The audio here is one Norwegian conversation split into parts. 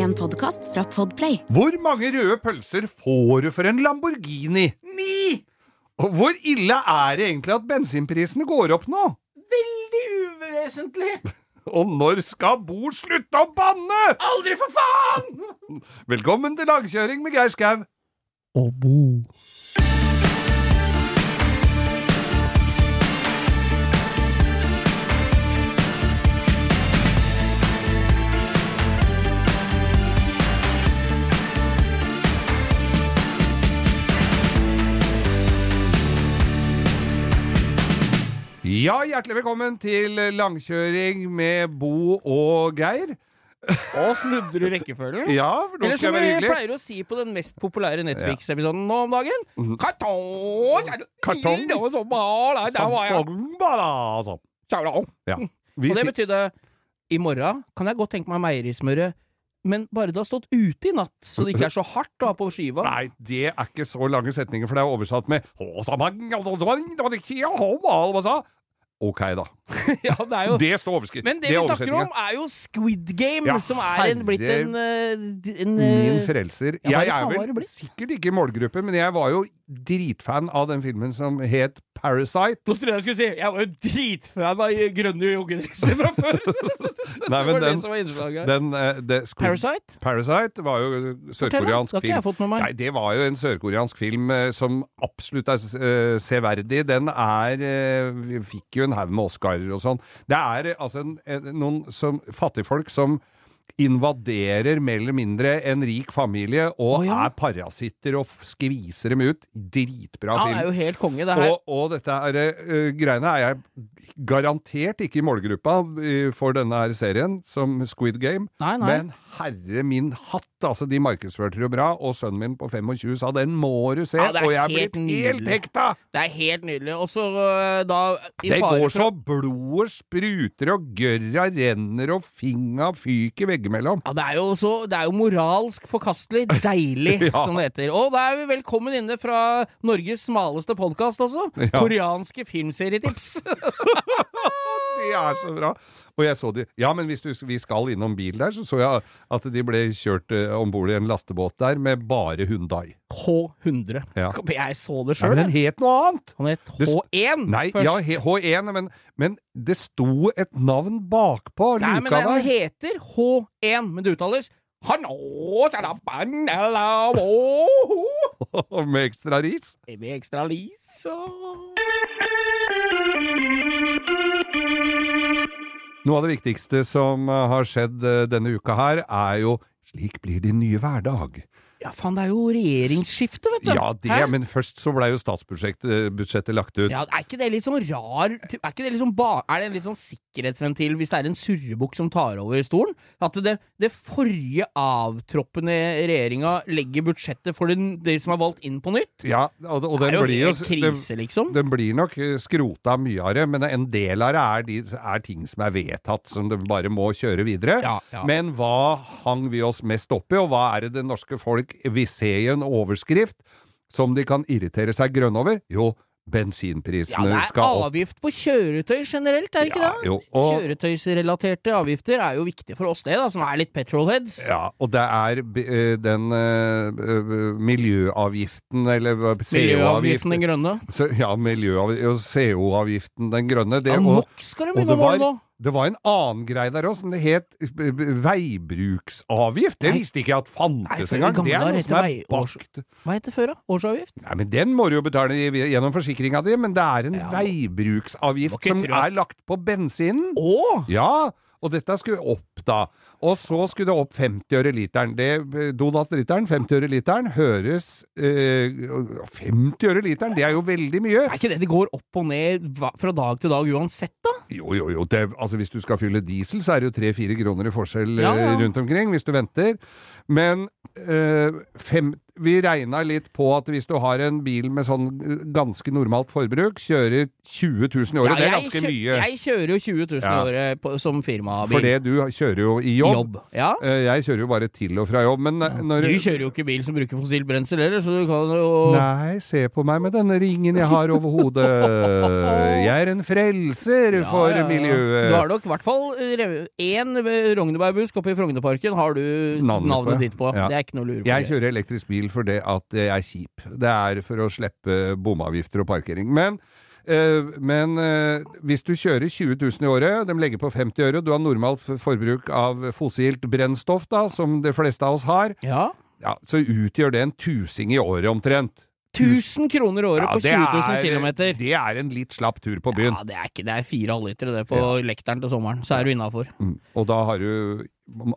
En podkast fra Podplay. Hvor mange røde pølser får du for en Lamborghini? Ni! Og hvor ille er det egentlig at bensinprisene går opp nå? Veldig uvesentlig. Og når skal Bo slutte å banne? Aldri, for faen! Velkommen til langkjøring med Geir Skau. Og Bo. Ja, hjertelig velkommen til langkjøring med Bo og Geir. Og snudde du rekkefølgen? Ja, for nå Eller skal som jeg vi hyggelig. pleier å si på den mest populære Netflix-episoden nå om dagen Kartong! Mhm. Kartong. Det var så bra, da, der var jeg. Altså. Ciao. Ja. Vi Og det si- betydde i morgen kan jeg godt tenke meg meierismøret, men bare det har stått ute i natt, så det ikke er så hardt å ha på skiva. Nei, det er ikke så lange setninger, for det er oversatt med Ok, da. Ja, det er jo Det står overskrift. Men det, det vi snakker om, er jo Squid Game, Ja, som er en, blitt en, eh, en Min eh, frelser. Ja, jeg er det vel sikkert ikke i målgruppe, men jeg var jo dritfan av den filmen som het Parasite. Nå trodde jeg jeg skulle si Jeg var jo dritfan av grønne joggedresser fra før! Nei, det men var den, det den eh, det, Squid- Parasite? Parasite var jo sørkoreansk det har ikke jeg fått med meg. Nei, det var jo en sørkoreansk film som absolutt er uh, severdig. Den er uh, vi Fikk jo en haug med Oscarer og sånn. Det er eh, altså en, en, noen som, fattigfolk som invaderer mer eller mindre en rik familie og oh, ja. er parasitter og skviser dem ut. Dritbra film. Ja, det er jo helt konge, det her. Og, og dette er, uh, greiene er jeg garantert ikke i målgruppa eh, for denne her serien, som Squid Game. Nei, nei. Men herre min hatt, altså, de markedsførte det bra, og sønnen min på 25 sa den må du se, Ja, og jeg er blitt helt hekta! Det er helt nydelig. Og så uh, da Det går så blodet spruter, og gørra renner, og finga fyker veggimellom. ja, det er jo så Det er jo moralsk forkastelig. Deilig, Ja. som det heter. Og da er vi velkommen inne fra Norges smaleste podkast også. Ja. Koreanske filmserietips. Det er så bra! Og jeg så de Ja, men hvis du, vi skal innom bil der, så så jeg at de ble kjørt uh, om bord i en lastebåt der med bare Hundai. H100. Ja. Jeg så det Ja, sjøl. men den het noe annet! Han het H1 Nei, først. ja, he- H1, men, men det sto et navn bakpå Nei, men luka han der. heter H1, men det uttales Med ekstra ris. Med ekstra lis og Noe av det viktigste som eh, har skjedd eh, denne uka her, er jo Slik blir din nye hverdag. Ja, faen, det er jo regjeringsskifte, vet du. Ja, det, Hæ? men først så blei jo statsbudsjettet lagt ut. Ja, Er ikke det litt sånn rar Er ikke det liksom ba, Er det en litt sånn sikkerhetsventil hvis det er en surrebukk som tar over stolen? At det, det forrige avtroppende regjeringa legger budsjettet for den, de som er valgt inn på nytt? Ja, og, og Det den blir jo krise, den, liksom. Den blir nok eh, skrota mye av det, men en del av det er, de, er ting som er vedtatt, som de bare må kjøre videre. Ja, ja. Men hva hang vi oss mest opp i, og hva er det det norske folk i en overskrift som de kan irritere seg grønne over? Jo, bensinprisene Ja, bensinprisene det er avgift på kjøretøy generelt, er det ikke Ja, det? jo, og- Kjøretøysrelaterte avgifter er jo viktig for oss, det, da, som er litt petrolheads. Ja, og det er eh, den eh, miljøavgiften, eller hva- Miljøavgiften den grønne. Så- Ja, miljøavgiften, CO-avgiften, den grønne. Det, Ja, nok skal du begynne å måle nå. Det var en annen greie der òg, som det het eh, veibruksavgift. Det visste ikke jeg at fantes engang. Det er noe som er bakt. Hva het det før, da? Årsavgift? Nei, men Den må du jo betale gjennom forsikringa di, men det er en Ja. Veibruksavgift som er lagt på bensinen. Å! Ja, og dette skulle opp da. Og så skulle det opp 50 øre literen. Det, Donas-literen, 50 øre literen, høres eh, 50 øre literen, det er jo veldig mye. Er ikke det det går opp og ned fra dag til dag uansett, da? Jo, jo, jo. Det, altså Hvis du skal fylle diesel, så er det jo tre-fire kroner i forskjell Ja, ja. eh, rundt omkring, hvis du venter. Men eh, fem, vi regna litt på at hvis du har en bil med sånn eh, ganske normalt forbruk, kjører 20 000 i året, det er ganske kjø- mye. Jeg kjører jo 20 000 Ja. i året på, som firmabil. For det du kjører jo i jobb. Jobb. Ja. Eh, Jeg kjører jo bare til og fra jobb, men eh, når Du kjører jo ikke bil som bruker fossilt brensel heller, så du kan jo Nei, se på meg med denne ringen jeg har over hodet. Jeg er en frelser Ja, for ja, ja. miljøet. Du har nok i hvert fall én Rognebergbusk oppe i Frognerparken har du Navnet navnet, på, ditt på. ja. Det er ikke noe å lure på. Jeg kjører elektrisk bil fordi at jeg er kjip. Det er for å slippe bomavgifter og parkering. Men, eh, men eh, hvis du kjører 20 000 i året, de legger på 50 øre, du har normalt forbruk av fossilt brennstoff, da, som de fleste av oss har, Ja. ja, så utgjør det en tusing i året omtrent. 1000 kroner året Ja, på det 20 000 er- km. Det er en litt slapp tur på byen. Ja, det er ikke det er fire halvlitere det på lekteren til sommeren, så er du innafor. Mm. Og da har du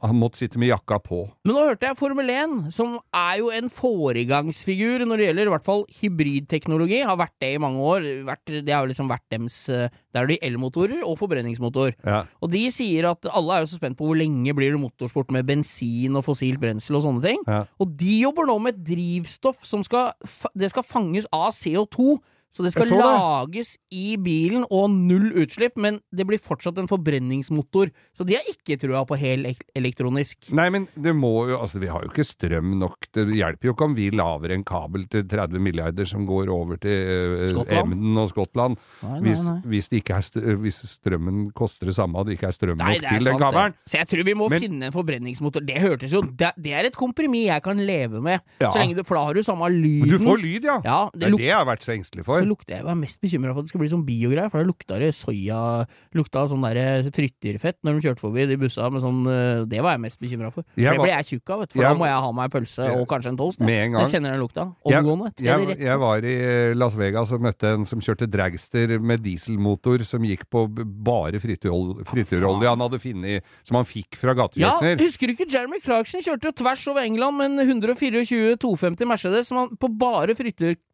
han måtte sitte med jakka på. Men nå hørte jeg Formel 1, som er jo en foregangsfigur når det gjelder i hvert fall hybridteknologi. Har vært det i mange år. Det har jo liksom vært dems Der er det elmotorer og forbrenningsmotor. Ja. Og de sier at alle er jo så spent på hvor lenge blir det motorsport med bensin og fossilt brensel og sånne ting. Ja. Og de jobber nå med et drivstoff som skal Det skal fanges av CO2. Så det skal så lages det. i bilen og null utslipp, men det blir fortsatt en forbrenningsmotor. Så de har ikke trua på hel elektronisk. Nei, men det må jo Altså, vi har jo ikke strøm nok. Det hjelper jo ikke om vi lager en kabel til 30 milliarder som går over til uh, Emden og Skottland. Nei, nei, Hvis, nei. hvis, det ikke er st hvis strømmen koster det samme, og det ikke er strøm nok er til den kabelen. Så jeg tror vi må Men- finne en forbrenningsmotor. Det hørtes jo Det, det er et kompromiss jeg kan leve med, Ja. du, for da har du samme lyden. Du får lyd, ja! Ja, det det er det jeg har vært så engstelig for. Så lukte, jeg var mest bekymra for at det skulle bli sånn biogreier, for da lukta det soya Lukta sånn der frityrfett når de kjørte forbi de bussa med sånn eh, Det var jeg mest bekymra for. For Jeg det var- ble jeg tjukk av, vet du. For Jeg- da må jeg ha meg pølse og kanskje en toast. Med en gang. Jeg kjenner den lukta. Omgående. Jeg, jeg, jeg var i eh, Las Vegas og møtte en som kjørte dragster med dieselmotor som gikk på bare frityrol- frityrolje han hadde funnet som han fikk fra Ja, husker du ikke Jeremy Clarkson kjørte jo tvers over England med en 124 250 Mercedes som han, på bare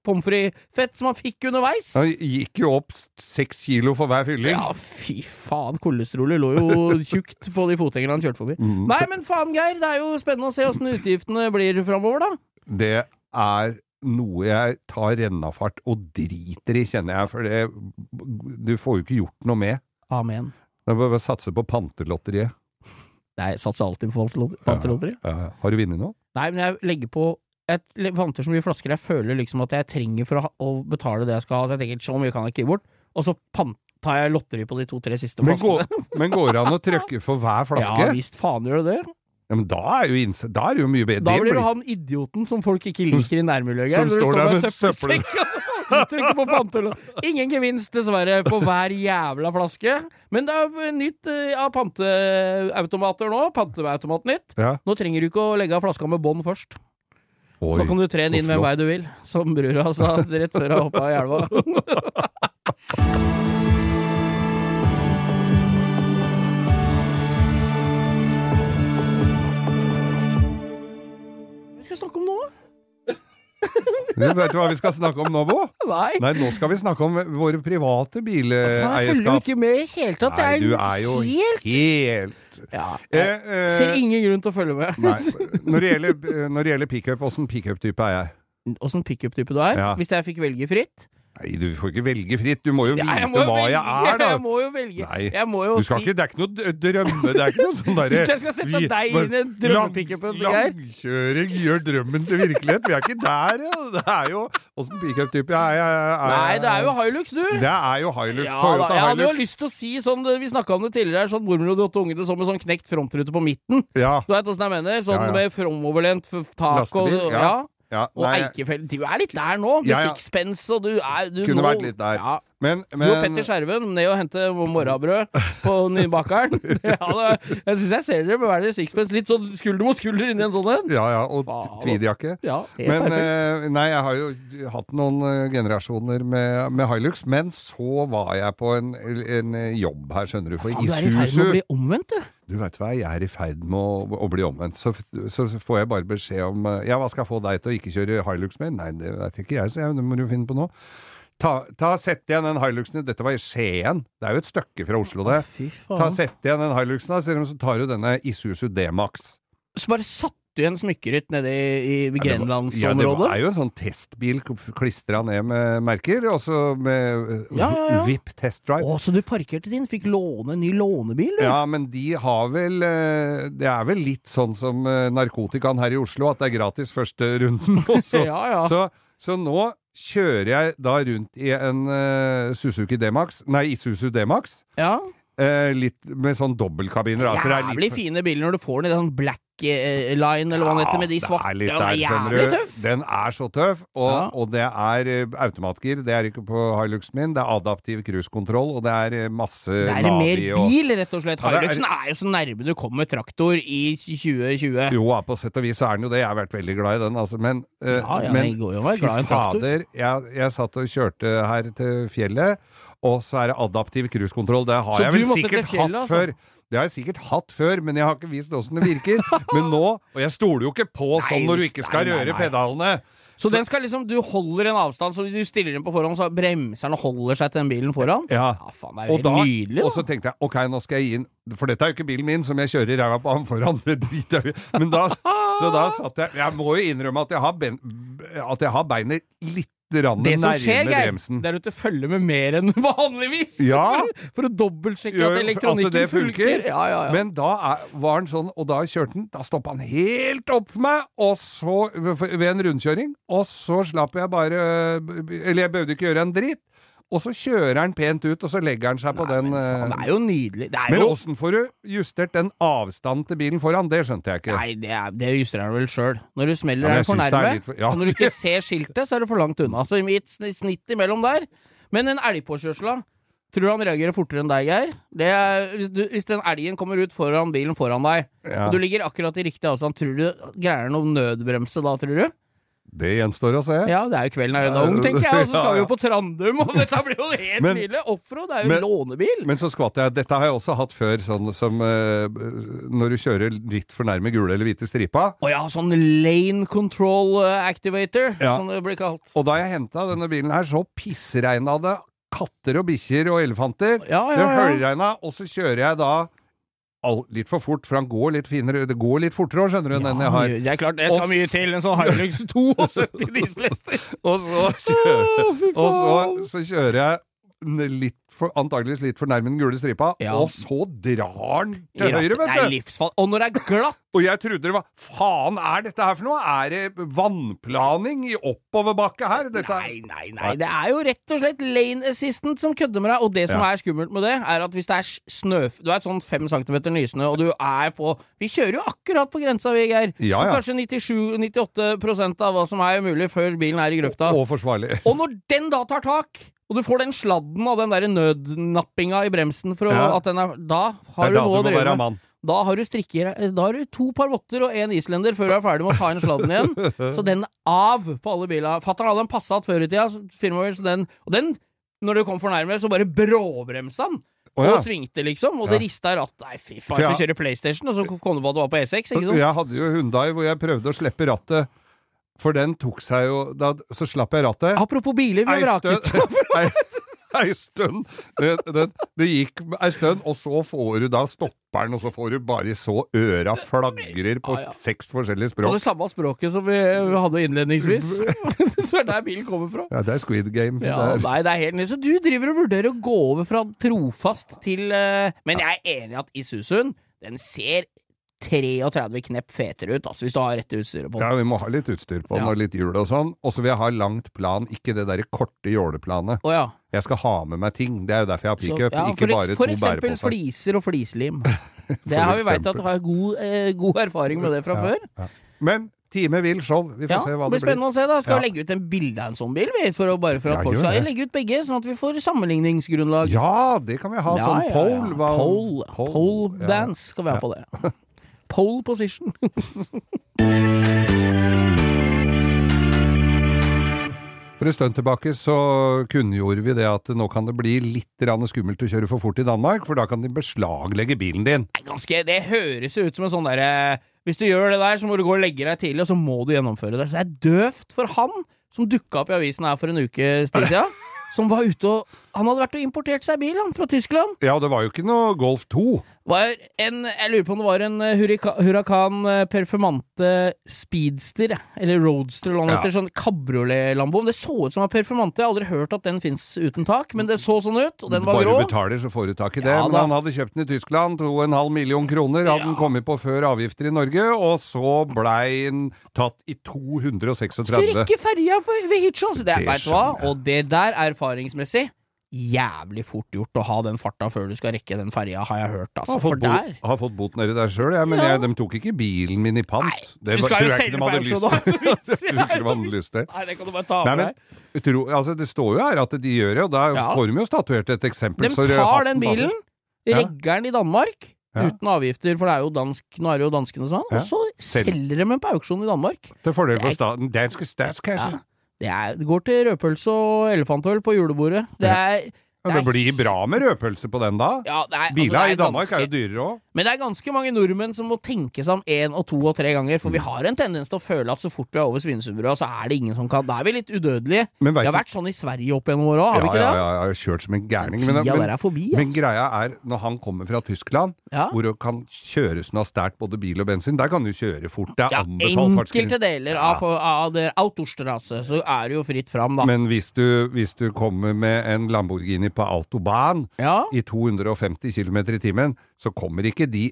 frityrpommes frites-fett som han fikk underveis? Han gikk jo opp seks kilo for hver fylling. Ja, fy faen, kolesterolet lå jo tjukt på de fotgjengerne han kjørte forbi. Mm, Nei, men faen, Geir, det er jo spennende å se åssen utgiftene blir framover, da. Det er noe jeg tar rennafart og driter i, kjenner jeg. For det Du får jo ikke gjort noe med. Amen. Det er bare å satse på Pantelotteriet. Nei, jeg satser alltid på pantelotteriet. pantelotteri. Ja, har du vunnet noe? Nei, men jeg legger på Jeg vanter så mye flasker jeg føler liksom at jeg trenger for å, å betale det jeg skal ha. Så jeg tenker så mye kan jeg ikke gi bort. Og så tar jeg lotteri på de to-tre siste Men går, flaskene. men går det an å trykke for hver flaske? Ja visst faen gjør det det. Ja, men da er, da er det jo mye bedre. Da blir du han idioten som folk ikke liker i nærmiljøet. Som står der med søppelsekk på pantelån. Ingen gevinst, dessverre, på hver jævla flaske. Men det er nytt eh, av panteautomater nå. Panteautomat nytt. Ja. Nå trenger du ikke å legge av flaska med bånd først. Oi, Nå kan du trene inn hvem vei du vil, som brura sa rett før hun hoppa i elva. Du vet hva vi skal snakke om nå, Bo? Nei. Nei, nå skal vi snakke om våre private bileierskap. jeg følger ikke med i hele tatt. Nei, du er jo helt helt ja, Eh, Jeg eh, ser ingen grunn til å følge med. Når det gjelder, når det gjelder pickup, åssen pickup-type er jeg? Åssen pickup-type du er? Ja. Hvis jeg fikk velge fritt? Nei, du får ikke velge fritt. Du må jo Ja, vite jeg må hva velge, jeg er, da. Jeg må jo velge. Nei, må jo si ikke, det er ikke noe drømme, det er ikke noe sånn derre Hvis jeg skal sette deg inn i en her... Langkjøring gjør drømmen til virkelighet. Vi er ikke der, ja. Det er jo Åssen pickup-type er jeg? Nei, det er jo Hilux, du. Det er jo Hilux. Ja, da, Hilux. jeg hadde jo lyst til å si sånn Vi snakka om det tidligere, sånn mormor og de åtte ungene sånn med sånn knekt frontrute på midten. Ja. Du veit åssen jeg mener? Sånn Ja, ja. med framoverlent tak og Lastebil, ja. ja. Ja. Og Eikefeld. Du er litt der nå, med Ja, ja. sixpence, og du er du Kunne nå, vært litt der. Ja. men, Du og Petter Skjerven ned og hente morrabrød på Nybakeren. ja, jeg syns jeg ser dere med hver sixpence litt sånn skulder mot skulder inni en sånn en. Ja, ja. Og tweedjakke. Ja, Men perfekt. eh, nei, jeg har jo hatt noen eh, generasjoner med, med Hilux, men så var jeg på en, en jobb her, skjønner du, for Faen, du er i ferd med å bli omvendt, du. Du vet hva, jeg er i ferd med å, å bli omvendt. Så, så, så får jeg bare beskjed om eh, Ja, hva skal jeg få deg til å ikke kjøre Hilux mer? Nei, det vet ikke jeg, så jeg, det må du finne på nå. Ta, ta Sett igjen den Hiluxen. Dette var i Skien. Det er jo et stykke fra Oslo, det. Fy Ta. Sett igjen den Hiluxen, da, så tar du denne Isuzu D-Max. Så bare satt du igjen smykkerytt nede i, i Ja, det Grenlandsområdet. er jo en sånn testbil klistra ned med merker, og så med eh, Ja, ja, ja. VIP test drive. Å, så du parkerte din? Fikk låne en ny lånebil, du? Ja, men de har vel eh, Det er vel litt sånn som eh, narkotikaen her i Oslo, at det er gratis første runden. Og så, Ja, ja. Så, så nå kjører jeg da rundt i en uh, Suzuki D-Max, nei, Isuzu D-Max, ja. eh, litt med sånn dobbeltkabiner. da, så det er litt- Jævlig fine biler når du får den i sånn black line, eller hva den heter, med de svarte. Det litt den er jævlig tøff. Den er så tøff, og, Ja. og det er eh, automatgir. Det er ikke på Hiluxen min. Det er adaptiv cruisekontroll, og det er eh, masse Det er mer Navi og bil, rett og slett. Ja, det er- Hiluxen er jo så nærme du kommer traktor i 2020. Jo, ja, på sett og vis så er den jo det. Jeg har vært veldig glad i den, altså. Men, uh, Ja, men fy glad i fader, jeg, jeg satt og kjørte her til fjellet, og så er det adaptiv cruisekontroll. Det har Så jeg vel sikkert fjellet, hatt altså? før. Det har jeg sikkert hatt før, men jeg har ikke visst åssen det virker. Men nå Og jeg stoler jo ikke på sånn når du ikke skal nei, nei, røre nei. pedalene. Så, den skal liksom, du holder en avstand, så du stiller den på forhånd, så bremser den og holder seg til den bilen foran? Ja. Ja, faen, det er jo helt da, nydelig, og så tenkte jeg ok, nå skal jeg gi den For dette er jo ikke bilen min som jeg kjører ræva på han foran. Men da, så da satt jeg Jeg må jo innrømme at jeg har, ben, at jeg har beinet litt Det som skjer, Geir, det er at du følger med mer enn vanligvis. Ja. For, for å dobbeltsjekke at at elektronikken det funker. Ja, ja, ja. Men da er, var han sånn, og da kjørte han, da stoppa han helt opp for meg, og så, ved en rundkjøring, og så slapp jeg bare Eller jeg behøvde ikke gjøre en dritt. Og så kjører han pent ut, og så legger han seg på den Faen, eh, det er jo nydelig. Det er Men åssen får du justert den avstanden til bilen foran? Det skjønte jeg ikke. Nei, det, er, det justerer han vel sjøl. Når du smeller Ja, men er for er nærme, for- ja. og når du ikke ser skiltet, så er du for langt unna. Så i et snitt imellom der. Men en elgpåkjørsla tror du han reagerer fortere enn deg, Geir? Det hvis, du, hvis den elgen kommer ut foran bilen foran deg, Ja. og du ligger akkurat i riktig avstand, tror du greier han å nødbremse da, tror du? Det gjenstår å se. Ja, det er jo kvelden er ung, tenker jeg, og så skal vi jo på Trandum, og dette blir jo helt Men- nydelig. Offroad, det er jo men- lånebil. Men så skvatt jeg. Dette har jeg også hatt før, sånn som uh, når du kjører litt for nærme gule eller hvite stripa. Å ja, sånn lane control eh, activator, Ja. som det blir kalt. Og da jeg henta denne bilen her, så pissregna det katter og bikkjer og elefanter. Ja, ja, ja. Det høljregna, og så kjører jeg da all, litt for fort, for han går litt finere Det går litt fortere òg, skjønner du, enn den jeg har. Det er klart, det skal Og mye til. En sånn Hilux 72 dieselhester. Og så kjører, oh, og så, så kjører jeg litt for, antageligvis litt for nærme den gule stripa, Ja. og så drar den til høyre, vet du! Det er livsfall. Og når det er glatt Og jeg trodde det var Faen, er dette her for noe? Er det vannplaning i oppoverbakke her? Dette Nei, nei, nei. Det er jo rett og slett lane assistant som kødder med deg. Og det som Ja. er skummelt med det, er at hvis det er snø... Du er et sånn fem centimeter nysnø, og du er på Vi kjører jo akkurat på grensa, vi, Geir. Ja, ja. Kanskje 97-98 av hva som er mulig før bilen er i grøfta. Og forsvarlig. Og når den da tar tak, og du får den sladden av den der nødnappinga i bremsen for å, Ja. at den er Da Det har du noe å drive med. Da har du strikker Da har du to par votter og én islender før du er ferdig med å ta inn sladden igjen. Så den av på alle biler. Fatter'n hadde en Passat før i tida, firmabil, så den Og den, når du kom for nærme, så bare bråbremsa den. Oh, ja. Og svingte, liksom. Og det Ja. rista ratt. Nei, fy faen, jeg- skal kjøre PlayStation? Og så kom du på at du var på E6, ikke sant? Jeg hadde jo Hundai hvor jeg prøvde å slippe rattet, for den tok seg jo da, Så slapp jeg rattet. Apropos biler, vi vraket. ei, stund det, det, det gikk ei stund, og så får du da stopperen, og så får du bare så øra flagrer på Ja, ja. seks forskjellige På språk. det samme språket som vi hadde innledningsvis. det er der bilen kommer fra. Ja, det er Squid Game. Ja, nei, det er helt nytt. Så du driver og vurderer å gå over fra trofast til uh, Men jeg er enig i at Isuzuen, den ser 33 knepp fetere ut, altså, hvis du har rette utstyret på den. ja, vi må ha litt utstyr på den, Ja. og litt hjul og sånn. Og så vil jeg ha langt plan, ikke det derre korte jåleplanet. Oh, ja. Jeg skal ha med meg ting. Det er jo derfor jeg har pickup, ja, ikke bare for eksempel bæreposer. fliser og flislim. Det har vi veit at du har god, eh, god erfaring med det fra før. Men time vil show. Vi får Ja, se hva det blir det blir. spennende å se. da Skal Ja. vi legge ut en bilde av en sånn bil. For å, bare for at Ja, folk skal legge ut begge, sånn at vi får sammenligningsgrunnlag. Ja, det kan vi ha. Sånn pole. hva- Pole, pole ja. dance skal vi ha på det. Pole position. For en stund tilbake så kunngjorde vi det at nå kan det bli litt skummelt å kjøre for fort i Danmark, for da kan de beslaglegge bilen din. Ganske, det høres jo ut som en sånn derre Hvis du gjør det der, så må du gå og legge deg tidlig, og så må du gjennomføre det. Så det er døvt for han som dukka opp i avisen her for en ukes tid siden, som var ute og Han hadde vært og importert seg bil han, fra Tyskland. Ja, det var jo ikke noe Golf 2. Var en, jeg lurer på om det var en eh, Huracan eh, Performante Speedster, eller Roadster, eller Ja. Sånn kabriolet-lambo. Det så ut som en Performante. Jeg har aldri hørt at den fins uten tak, men det så sånn ut, og den var Bare grå. Bare betaler, så får du tak i det. Ja, Men han hadde kjøpt den i Tyskland, 2,5 million kroner. Hadde den kommet på før avgifter i Norge, og så blei den tatt i 236. Skulle rekke ferja på- ved Hitchens. Det, Det veit du hva? Og det der, erfaringsmessig, jævlig fort gjort å ha den farta før du skal rekke den ferja, har jeg hørt. Altså. Har fått, der har fått bot nedi der sjøl, ja, men Ja. jeg, de tok ikke bilen min i pant. Nei, det var- skal tror jeg ikke de hadde lyst til. Nei, det kan du bare ta av deg. utro, altså, Det står jo her at de gjør det, og da Ja. får de jo statuert et eksempel. De tar den bilen, regger den i Danmark, Ja. uten avgifter, for det er jo dansk, nå er det jo danskene sånn, Ja. og så selger de den på auksjon i Danmark. Til fordel for staten. Danske statskasse. Ja. Det, er, det går til rødpølse og elefantøl på julebordet. Det er Ja, det blir bra med rødpølse på den da. ja, er, Biler altså, i Danmark ganske, er jo dyrere òg. Men det er ganske mange nordmenn som må tenke seg om én og to og tre ganger, for vi har en tendens til å føle at så fort vi er over Svinesundbrua, så er det ingen som kan Da er vi litt udødelige. Det har vært sånn i Sverige opp gjennom åra, har ja, vi ikke ja, det? ja, jeg har kjørt som en gærning. Men, men, er men altså. greia er, når han kommer fra Tyskland, Ja. hvor det kan kjøres noe sterkt både bil og bensin, der kan du kjøre fort. Det er Ja, anbefalt fartsgrense. enkelte deler av, av det autostrasse, så er det jo fritt fram, da. Men hvis du, hvis du kommer med en Lamborghini på autobahn ja. i 250 km i timen, så kommer ikke de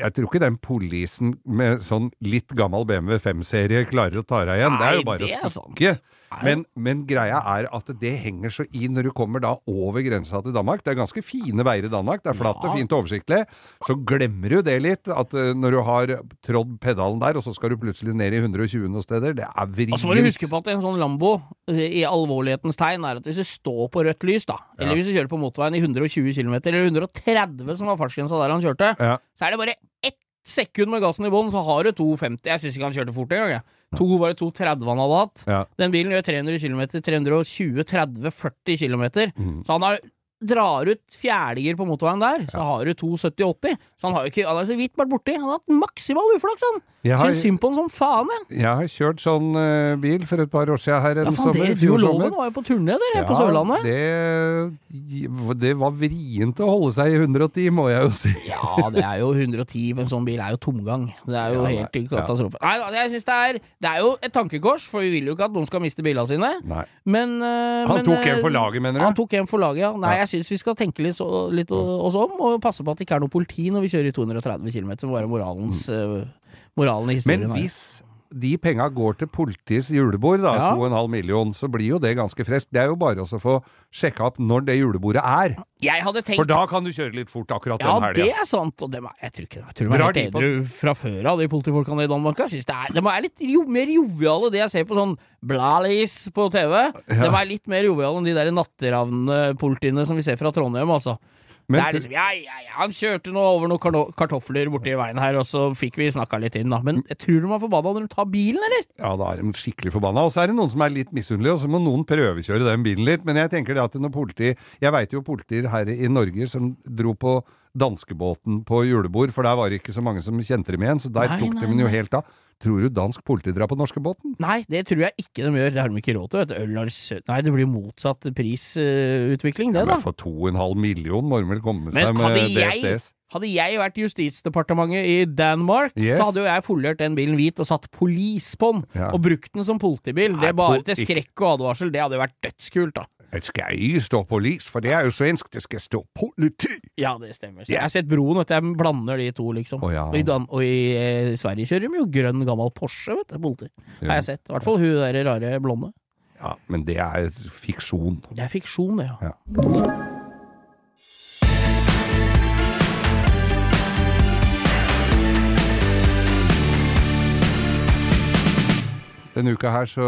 Jeg tror ikke den polisen med sånn litt gammel BMW 5-serie klarer å ta deg igjen. det er jo bare det å er stikke. sant. Men, men greia er at det henger så i når du kommer da over grensa til Danmark. Det er ganske fine veier i Danmark. Det er flatt og fint og oversiktlig. Så glemmer du det litt, at eh, når du har trådd pedalen der, og så skal du plutselig ned i 120 noen steder. Det er vrient. Og så må du huske på at en sånn Lambo, eh, i alvorlighetens tegn, er at hvis du står på rødt lys, da, eller Ja. hvis du kjører på motorveien i 120 km, eller 130 som var fartsgrensa der han kjørte, Ja. så er det bare ett sekund med gassen i bånn, så har du 250. Jeg syns ikke han kjørte fort engang, jeg. To var det 230 han hadde hatt. Ja. Den bilen gjør 300 km, 320, 30, 40 km. Mm. Så han har drar ut fjerdegir på motorveien der, så har du 270-80. Så han har jo ikke Han har så vidt vært borti. Han har hatt maksimal uflaks, han! Jeg har, Syns synd på han som faen, jeg. jeg har kjørt sånn eh, bil for et par år siden her en Ja, faen, sommer. dere, du og. Loven var jo på turné, dere, på Sørlandet. Det, det var vrient å holde seg i 110, må jeg jo si. Ja, det er jo 110 men en sånn bil er jo tomgang. Det er jo Ja, helt nei, katastrofe. Nei da, jeg synes det er Det er jo et tankekors, for vi vil jo ikke at noen skal miste bilene sine. Nei. Men eh, Han men, tok en eh, for laget, mener Han du? tok en for laget, ja. Nei, Ja. jeg syns vi skal tenke litt, så, litt o- oss om, og passe på at det ikke er noe politi når vi kjører i 230 km. Må være moralens eh, moralen i historien. Men hvis de penga går til politiets julebord, da, Ja. 2,5 million, så blir jo det ganske freskt. Det er jo bare å få sjekka opp når det julebordet er. Tenkt For da kan du kjøre litt fort akkurat Ja, den det er sant. Og dem er, jeg tror ikke Jeg tror de er helt de på- fra før av, de politifolkene i Danmark. Jeg synes det er, de er litt jo, mer joviale, det jeg ser på sånn Blalis på TV. De er litt mer joviale enn de der natteravnpolitiene som vi ser fra Trondheim, altså. Men det er liksom, ja, ja, ja, han kjørte nå over noen kartofler borti veien her, og så fikk vi snakka litt inn, da. Men jeg tror de er forbanna når de tar bilen, eller? Ja, da er de skikkelig forbanna. Og så er det noen som er litt misunnelige, og så må noen prøvekjøre den bilen litt. Men jeg tenker det at når politi Jeg veit jo politier her i Norge som dro på danskebåten på julebord, for der var det ikke så mange som kjente dem igjen, så der Nei, tok nei, de den jo helt av. Tror du dansk politi drar på norskebåten? Nei, det tror jeg ikke de gjør. Det har de ikke råd til. vet du. Øl har Nei, det blir motsatt prisutvikling, det, da. Men for 2,5 million må de vel komme Men seg med jeg- DSDS? Hadde jeg vært i Justisdepartementet i Danmark, Yes. så hadde jo jeg folert den bilen hvit og satt police på den, Ja. og brukt den som politibil. Nei, Det er bare til skrekk og advarsel. Det hadde jo vært dødskult, da. Det skal ikke stå polis, for det er jo svensk. Det skal stå politi. Ja, det stemmer. Så Jeg har sett Broen, du. Jeg blander de to, liksom. Oh, ja. Og i, Dan og i eh, Sverige kjører de jo grønn, gammel Porsche, vet du. Politi. Har jeg sett. I hvert fall hun der rare blonde. Ja, men det er fiksjon. Det er fiksjon, det, ja. Ja. Denne uka her så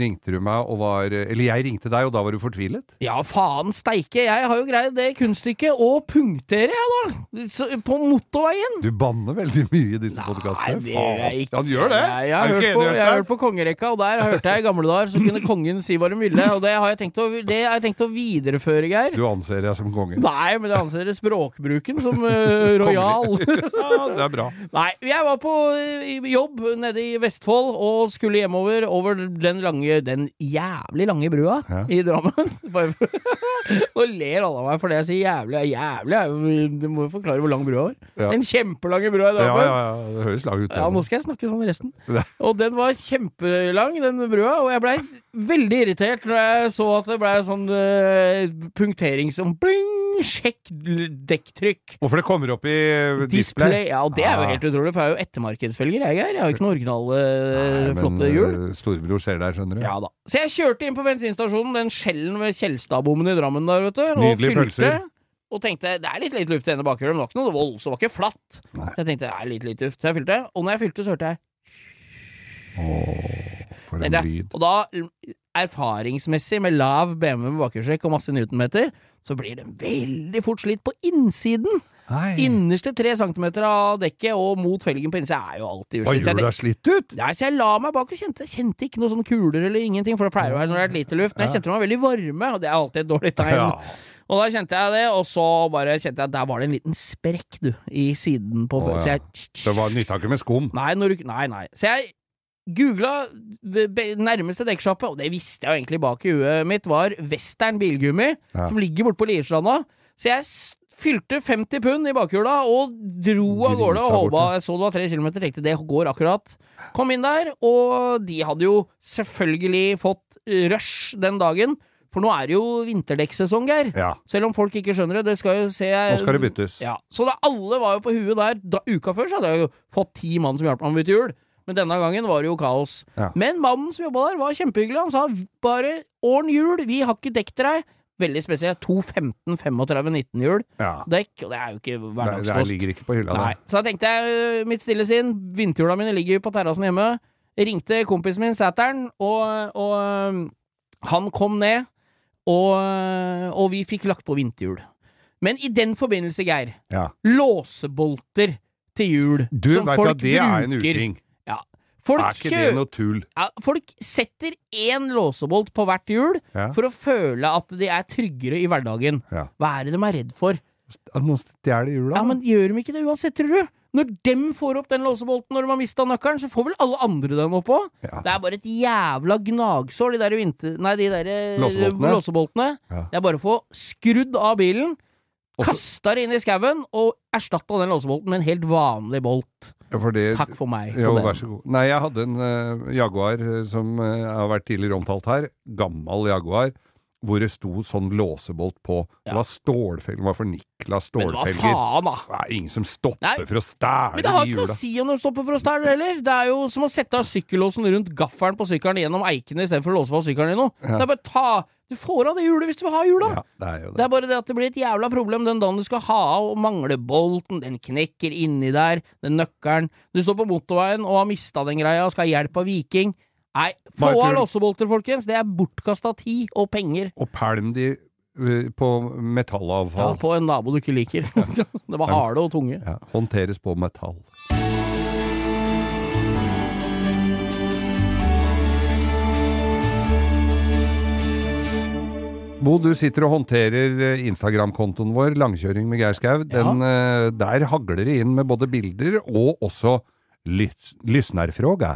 ringte du meg og var Eller jeg ringte deg, og da var du fortvilet? Ja, faen steike, jeg har jo greid det kunststykket å punktere, jeg, da! Så, på motorveien. Du banner veldig mye i disse Nei, podkastene. det gjør jeg ikke. Han gjør det! Jeg, jeg, har hørt på, jeg har hørt på kongerekka, og der hørte jeg i gamle dager så kunne kongen si hva de ville, og det har jeg tenkt å, det har jeg tenkt å videreføre, Geir. Du anser deg som konge. Nei, men jeg anser språkbruken som uh, rojal. Ja, det er bra. Nei, jeg var på eh, jobb nede i Vestfold og skulle hjemover fremover over den lange Den jævlig lange brua Ja. i Drammen. Nå ler alle av meg fordi jeg sier jævlig. Jævlig Du må jo forklare hvor lang brua var. Ja. Den kjempelange brua i Drammen. ja, ja, det høres lang ut. Ja, nå skal jeg snakke sånn resten. Og den var kjempelang, den brua, og jeg blei veldig irritert når jeg så at det blei sånn uh, punktering som bling, sjekk dekktrykk. Hvorfor det kommer opp i display? Display. Ja, og det er jo Ah. helt utrolig, for jeg er jo ettermarkedsfølger, jeg, Geir. Jeg har jo ikke noen originale, Nei, flotte men, hjul. eh, Storebror ser deg, skjønner du. Ja da. Så jeg kjørte inn på bensinstasjonen, den Skjellen ved Kjelstadbommen i Drammen der, vet du, og Nydelige fylte. pølser. Og tenkte det er litt lite luft i denne bakhjulet, men det var ikke noe vold, så det var ikke flatt. Nei. Så jeg tenkte det er litt lite luft, så jeg fylte. Og når jeg fylte, så hørte jeg Åh, for en lyd. Og da, erfaringsmessig, med lav BMW med bakhjulstrekk og masse newtonmeter, så blir den veldig fort slitt på innsiden. Nei. Innerste tre centimeter av dekket og mot felgen på innsida er jo alltid utslitt. Så gjør deg slitt ut? Nei, så jeg la meg bak og kjente, kjente ikke noe sånne kuler eller ingenting, for det pleier å være når det er lite luft. Men jeg kjente meg veldig varme, og det er alltid et dårlig tegn. Ja. Og da kjente jeg det, og så bare kjente jeg at der var det en liten sprekk, du, i siden på Så ja. jeg Det var nytta ikke med skum. Nei, når nei, nei. Så jeg googla nærmeste dekksjappe, og det visste jeg jo egentlig bak i huet mitt, var Western Bilgummi, Ja. som ligger borte på Lierstranda. Så jeg fylte 50 pund i bakhjula og dro av gårde og håpa Jeg så det var tre kilometer, tenkte det går akkurat. Kom inn der, og de hadde jo selvfølgelig fått rush den dagen. For nå er det jo vinterdekksesong, Geir. Ja, Selv om folk ikke skjønner det. Det skal jo se nå skal det byttes. ja, så da alle var jo på huet der. Da, uka før så hadde jeg jo fått ti mann som hjalp meg med å bytte hjul. Men denne gangen var det jo kaos. Ja. Men mannen som jobba der, var kjempehyggelig. Han sa bare åren hjul, vi har ikke dekk til deg. Veldig spesielt. To 15 35 19 hjul Ja. dekk, og det er jo ikke hverdagskost. det det ligger ikke på hylla, Nei. det. Så da tenkte jeg øh, mitt stille sinn, vinterhjula mine ligger jo på terrassen hjemme. Ringte kompisen min, Sæteren, og, og øh, han kom ned, og, øh, og vi fikk lagt på vinterhjul. Men i den forbindelse, Geir, Ja. låsebolter til hjul Du som veit folk at det er en bruker. uting. Folk, Er ikke det noe tull? ja, folk setter én låsebolt på hvert hjul Ja. for å føle at de er tryggere i hverdagen. Ja. Hva er det de er redd for? At noen stjeler hjula? Ja, men gjør de ikke det uansett, tror du? Når dem får opp den låsebolten når de har mista nøkkelen, så får vel alle andre den opp òg? Ja. Det er bare et jævla gnagsår, de der, vinter... Nei, de der eh, Låseboltene? låseboltene. Det er bare å få skrudd av bilen, kasta det inn i skauen og erstatta den låsebolten med en helt vanlig bolt. Ja, for det, Takk for meg. Jo, vær så god. Nei, jeg hadde en uh, Jaguar eh, som uh, har vært tidligere omtalt her. Gammel Jaguar. Hvor det sto sånn låsebolt på. Det var stålfelger. Det var for Niklas Men hva faen, da? Det er ingen som stopper Nei. for å stjele Men det har ikke noe å si om de stopper for å stæle heller. Det er jo som å sette av sykkellåsen rundt gaffelen på sykkelen gjennom eikene istedenfor å låse fast sykkelen i noe. Ja. Det er bare ta Du får av det hjulet hvis du vil ha hjula. Ja, det er jo Det det. er bare det at det blir et jævla problem den dagen du skal ha av og mangler bolten, den knekker inni der, den nøkkelen Du står på motorveien og har mista den greia og skal ha hjelp av Viking. Nei, få av låsebolter, folkens! Det er bortkasta tid og penger. Og pælm de på metallavfall. Ja, på en nabo du ikke liker. det var harde og tunge. Ja, håndteres på metall. Bo, du sitter og håndterer eh, Instagram-kontoen vår, Langkjøring med Geir Skau. Den, eh, Der hagler det inn med både bilder og også lys.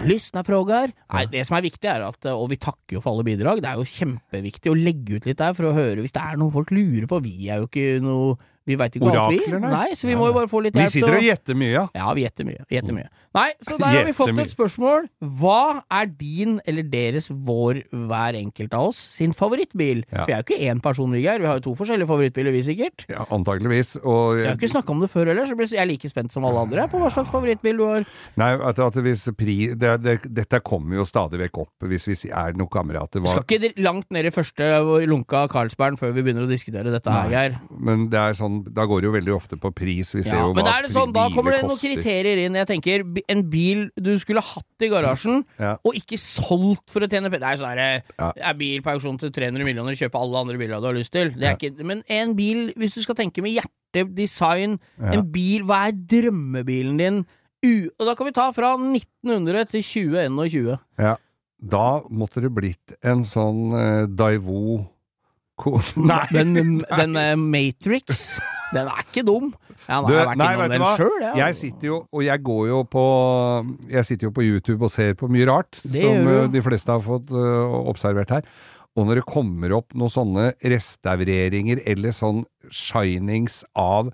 Lysnafrågar. Nei, det som er viktig, er at Og vi takker jo for alle bidrag. Det er jo kjempeviktig å legge ut litt der for å høre hvis det er noe folk lurer på. Vi er jo ikke noe Vi veit ikke alt, vi. Nei. Så vi må jo bare få litt Vi hjelp. sitter og gjetter mye, ja. Ja, vi gjetter mye. vi Gjetter mye. Nei, så der har vi fått et spørsmål. Hva er din eller deres, vår, hver enkelt av oss, sin favorittbil? Ja. For jeg er jo ikke én person, vi er. Vi har jo to forskjellige favorittbiler, vi sikkert. ja antageligvis. Og Vi har ikke snakka om det før heller, så jeg er like spent som alle andre på hva slags favorittbil du har. Nei, at, at hvis pri, det, det, dette kommer jo stadig vekk opp hvis vi er noen kamerater. Vi hva- skal ikke langt ned i første lunka Carlsberg før vi begynner å diskutere dette her, Geir. Men det er sånn, da går det jo veldig ofte på pris. Vi ser Ja, jo men hva da er det sånn, da kommer det noen kriterier inn. Jeg tenker, En bil du skulle hatt i garasjen, Ja. og ikke solgt for å tjene penger. Det er sånn her, Ja. er bil på auksjon til 300 millioner, kjøpe alle andre biler du har lyst til. Det er ikke, men en bil, hvis du skal tenke med hjerte, design, Ja. en bil, hva er drømmebilen din? U og da kan vi ta fra 1900 til 2021. Ja. Da måtte det blitt en sånn eh, Daiwo ko Nei! Den, den eh, Matrix. Den er ikke dum. Ja, Du, jeg har vært nei, innom den sjøl, ja. Jeg sitter jo, og jeg går jo på Jeg sitter jo på YouTube og ser på mye rart, Det som eh, de fleste har fått uh, observert her. Og når det kommer opp noen sånne restaureringer eller sånn shinings av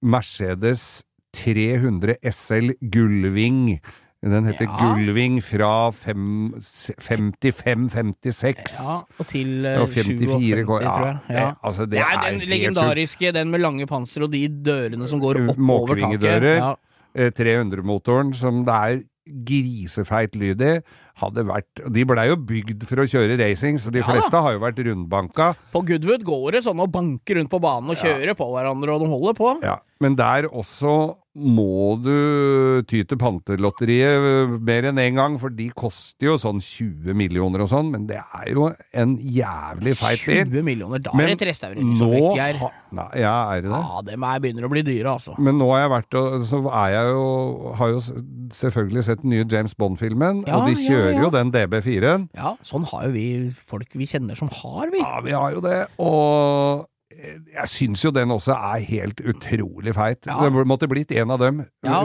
Mercedes 300 SL Gullving den heter Ja. Gullving fra 55-56. Ja, og til uh, Og 54 går- 57, tror jeg. ja, Ja. det- altså, det det er, er den legendariske, den med lange panser og de dørene som går opp over taket. Ja. eh, 300-motoren som det er grisefeit lyd i, hadde vært De blei jo bygd for å kjøre racing, så de Ja fleste har jo vært rundbanka. På Goodwood går det sånn og banker rundt på banen og kjører på hverandre, og de holder på. Ja, men der også må du ty til pantelotteriet eh, mer enn én en gang, for de koster jo sånn 20 millioner og sånn, men det er jo en jævlig feit bil. 20 millioner, da Men er det et restaureringsobjekt, Nå nei, Ja, er det det? Ja, dem er begynner å bli dyre, altså. Men nå har jeg vært og Så er jeg jo Har jo selvfølgelig sett den nye James Bond-filmen, Ja, og de kjører ja. jo den DB4-en. Ja, sånn har jo vi folk vi kjenner som har, vi. Ja, vi har jo det. Og jeg syns jo den også er helt utrolig feit. Ja. Det måtte blitt en av dem. Ja.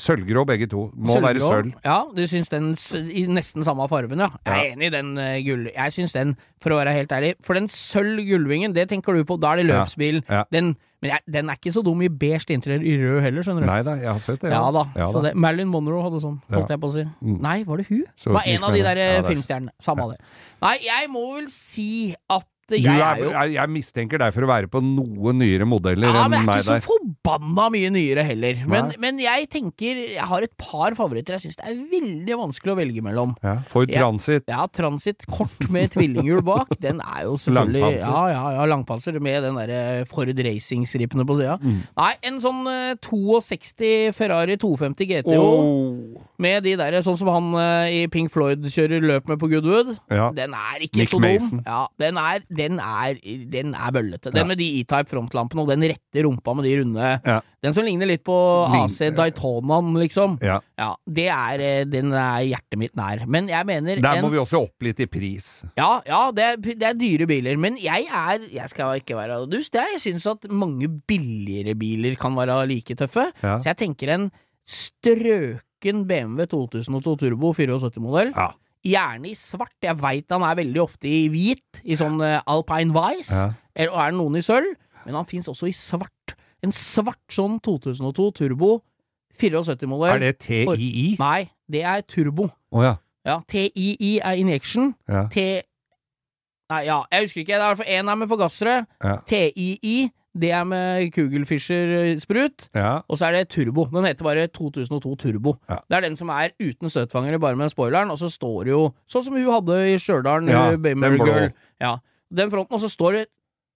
Sølvgrå begge to. Må være sølv. Ja, du syns den i nesten samme farven, ja. Jeg er enig i den uh, gull... Jeg syns den, for å være helt ærlig For den sølv gullvingen, det tenker du på, da er det løpsbil. Den, men jeg, den er ikke så dum i beige interiør i rød heller, skjønner du. Nei da, jeg har sett det. Ja da. Da. det, Marilyn Monroe hadde sånn, holdt jeg på å si. Mm. Nei, var det hun? Så var en av de der er- filmstjernene. Samme av det. Nei, jeg må vel si at jeg er, jo jeg, jeg mistenker deg for å være på noe nyere modeller Ja, enn men jeg er ikke så forbanna mye nyere heller. Men, men jeg tenker Jeg har et par favoritter jeg syns det er veldig vanskelig å velge mellom. Ja, Ford. Transit. Ja, Transit kort med tvillinghjul bak, den er jo selvfølgelig Langpanser. Ja, ja, ja, langpanser med den derre Ford Racing-stripene på sida. Mm. Nei, en sånn eh, 62 Ferrari 250 GTO Åh. Med de der sånn som han eh, i Pink Floyd kjører løp med på Goodwood. Ja. Den er ikke Nick så dum. Mason. Ja, den er, den er, den er bøllete. Den med de E-Type frontlampene og den rette rumpa med de runde Ja. Den som ligner litt på AC Daytonaen, liksom. Ja. Ja, det er, eh, den er hjertet mitt nær. Men jeg mener Der en, må vi også opp litt i pris. Ja, ja det, er, det er dyre biler, men jeg er Jeg skal ikke være dust, jeg. Jeg syns at mange billigere biler kan være like tøffe. Ja. Så jeg tenker en strøken BMW 2002 Turbo 74-modell. Ja. Gjerne i svart. Jeg veit han er veldig ofte i hvit, i sånn uh, Alpine Vice. Ja. Eller, og er det noen i sølv? Men han fins også i svart. En svart sånn 2002 Turbo 74-modell. Er det TII? Nei, det er turbo. Å ja. Ja, TII er injection. ja. T... Nei, ja, jeg husker ikke. Det er i hvert fall én er med forgassere. Ja. TII, det er med Kugelfischer-sprut. ja. Og så er det turbo. Den heter bare 2002 Turbo. Ja. Det er den som er uten støtfangere, bare med spoileren. Og så står det jo, sånn som hun hadde i Stjørdal, Ja, blå. Girl. Ja, den fronten. Og så står det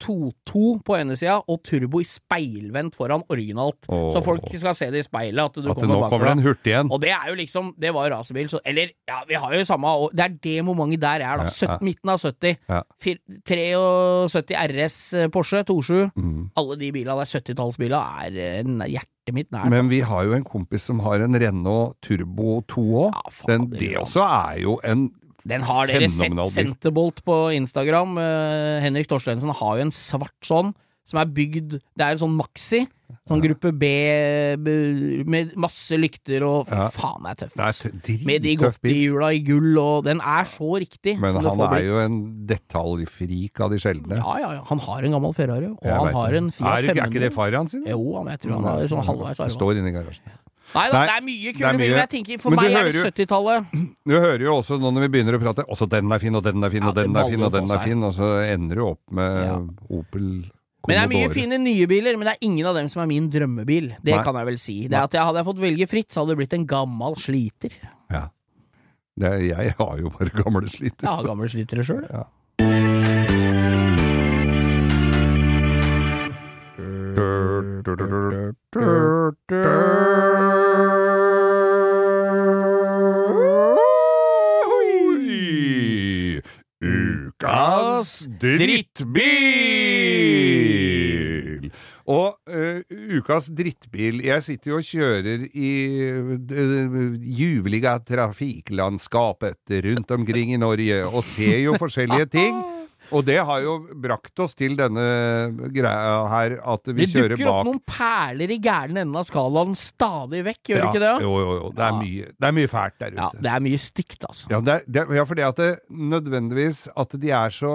2-2 på ene sida, og turbo i speilvendt foran originalt. Åh. Så folk skal se det i speilet, at du At kommer nå bakfra. kommer det en hurtig en. Og det er jo liksom Det var jo racerbil, så Eller, ja, vi har jo samme og Det er det momentet der er, da. Ja, Søtt- ja. Midten av 70. Ja. 73 RS eh, Porsche 27. Mm. Alle de bilene der, 70-tallsbilene, er eh, hjertet mitt nært. Men vi altså. har jo en kompis som har en Renault Turbo 2 òg. Ja, det også er jo en Den har dere sett. Senterbolt. På Instagram. Uh, Henrik Torstensen har jo en svart sånn, som er bygd Det er en sånn maxi. Sånn gruppe B, med masse lykter og Ja. faen, det er tøff. Det er. Med de godtehjula i gull, og den er så riktig. Men han er jo en detaljfrik av de sjeldne. Ja, ja, ja. Han har en gammel Ferrari, og Jeg han har en Fiat er, det ikke- 500. er ikke det far hans? Jo, men jeg tror han har sånn halvveis Det arva. står inne i garasjen. Nei da, det er mye kule er mye. biler, men jeg tenker for meg er det 70-tallet. Du hører jo også nå når vi begynner å prate Også den er fin, og den er fin, Ja, og den er fin, og den er fin, og så ender du opp med Ja. Opel Men det er mye fine nye biler, men det er ingen av dem som er min drømmebil. Det Nei. kan jeg vel si. Det er at jeg Hadde jeg fått velge fritt, så hadde det blitt en gammel sliter. Ja. Det er, jeg har jo bare gamle sliter. Jeg har gamle slitere sjøl. Ja. Oi! Ukas drittbil! Og uh, ukas drittbil Jeg sitter jo og kjører i uh, juvelige trafikklandskapet rundt omkring i Norge og ser jo forskjellige ting. Og det har jo brakt oss til denne greia her, at vi Det kjører dukker opp noen perler i gæren enden av skalaen stadig vekk, gjør det ikke det? Jo, jo, jo. Det er, Ja. mye, det er mye fælt der ute. Ja, det er mye stygt, altså. Ja, det er, det, ja for det at det nødvendigvis at de er så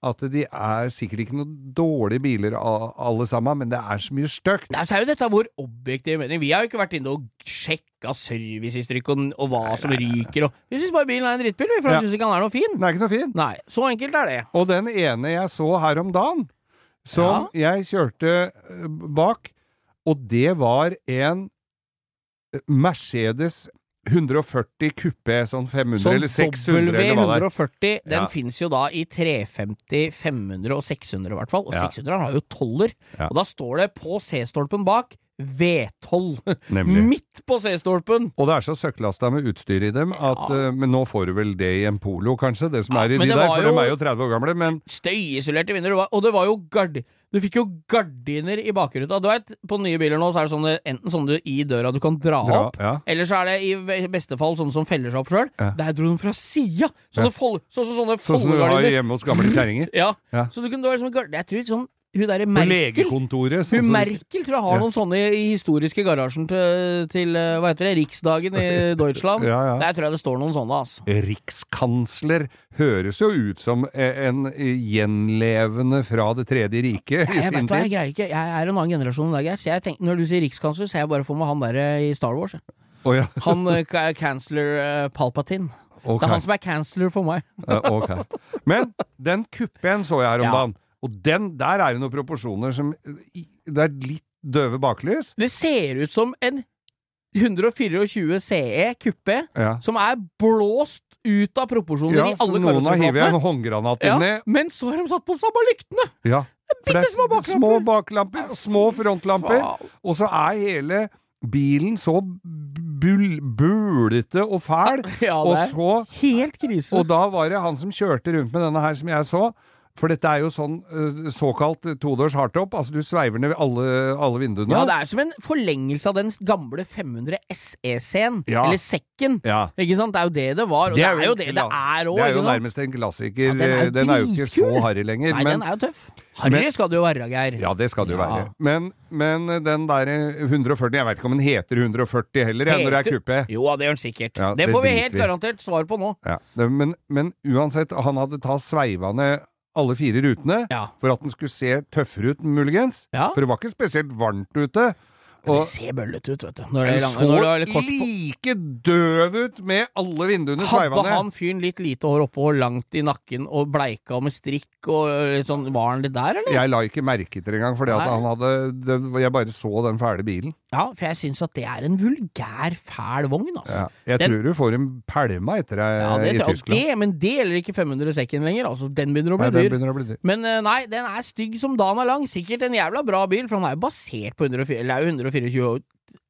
At de er sikkert ikke noen dårlige biler alle sammen, men det er så mye stygt. Nei, så er jo dette vår objektive mening. Vi har jo ikke vært inne og sjekka serviceinntrykk og, og hva som ryker og Vi syns bare bilen er en drittbil, vi, for Ja. syns ikke han er noe fin. Den er ikke noe fin. Nei, så enkelt er det. Og den ene jeg så her om dagen, som jeg kjørte eh, bak, og det var en Mercedes 140 kuppé, sånn 500 Sånn eller 600 eller hva det er. W140, den Ja. finnes jo da i 350, 500 og 600 i hvert fall. Og Ja. 600 har jo toller. Ja. Og da står det på C-stolpen bak V12. Nemlig. Midt på C-stolpen! Og det er så søkklasta med utstyr i dem at Ja. uh, Men nå får du vel det i en Polo, kanskje, det som Ja, er i de der, for de er jo 30 år gamle, men Støyisolerte vinduer, og det var jo gard... Du fikk jo gardiner i bakruta. Du vet, På nye biler nå så er det sånne, enten sånn du i døra du kan dra, Dra, opp, ja. eller så er det i beste fall sånne som feller seg opp sjøl. Ja. Der dro de fra sida! Sånne fold, så, så, sånne sånn som du har hjemme hos gamle kjerringer. Ja. Ja. Så du kunne, du liksom. Jeg tror sånn Hun derre Merkel. Hun sånn Merkel tror jeg har Ja. noen sånne i historiske garasjen til, til eh, hva heter det, Riksdagen i Deutschland. Ja, ja. Der tror jeg det står noen sånne, altså. Rikskansler høres jo ut som en gjenlevende fra Det tredje riket i sin tid. jeg greier ikke. Jeg er en annen generasjon enn deg, Geir. Så jeg tenker, når du sier rikskansler, ser jeg bare for meg han der eh, i Star Wars. Oh, ja, Han eh, kansler eh, Palpatine. Okay. Det er han som er kansler for meg. uh, okay. Men den kuppen så jeg her om dagen, og den, der er det noen proporsjoner som Det er litt døve baklys. Det ser ut som en 124 CE kuppe Ja. som er blåst ut av proporsjoner Ja, i så alle noen har hivet en håndgranat Ja, inni. men så har de satt på samme lyktene! Ja. Bitte Bittesmå baklamper. Små baklamper, små frontlamper. Og så er hele bilen så bulete og fæl. Ja, Og så helt krise. Og da var det han som kjørte rundt med denne her som jeg så. For dette er jo sånn eh, såkalt todørs hardtop. Altså du sveiver ned alle, alle vinduene. Ja, det er som en forlengelse av den gamle 500 SE-C-en. Ja. Eller Sekken. Ja. Ikke sant? Det er jo det det var, og det, er jo det det er òg. Det er jo nærmest en klassiker. Ja, den er den er jo ikke så harry lenger. Nei, men, den er jo tøff. Harry skal det jo være, Geir. Ja, det skal det jo være. Men, men den der 140 Jeg vet ikke om den heter 140 heller, jeg, når det er kuppé. Jo, det gjør den sikkert. Det får vi helt vi. garantert svar på nå. Men, men uansett, han hadde tatt sveiva ned alle fire rutene Ja. for at den skulle se tøffere ut, muligens. Ja. For det var ikke spesielt varmt ute. Det ser bøllete ut, vet du. Når det, er langt, er så kort på. like døv ut med alle vinduene sveiva Hadde han fyren litt lite hår oppå og langt i nakken og bleika med strikk og litt sånn Var han litt der, eller? Jeg la ikke merke til det engang, fordi at han hadde det, Jeg bare så den fæle bilen. Ja, for jeg syns at det er en vulgær, fæl vogn, altså. Ja. Jeg Den- tror du får en pælma etter deg Ja, i. Tyskland. det, men det gjelder ikke 500 sekken lenger. Altså, den begynner å bli Nei, den dyr. begynner å bli dyr. Men eh, nei, den er stygg som dagen er lang. Sikkert en jævla bra bil, for den er jo basert på 104, eller er jo 124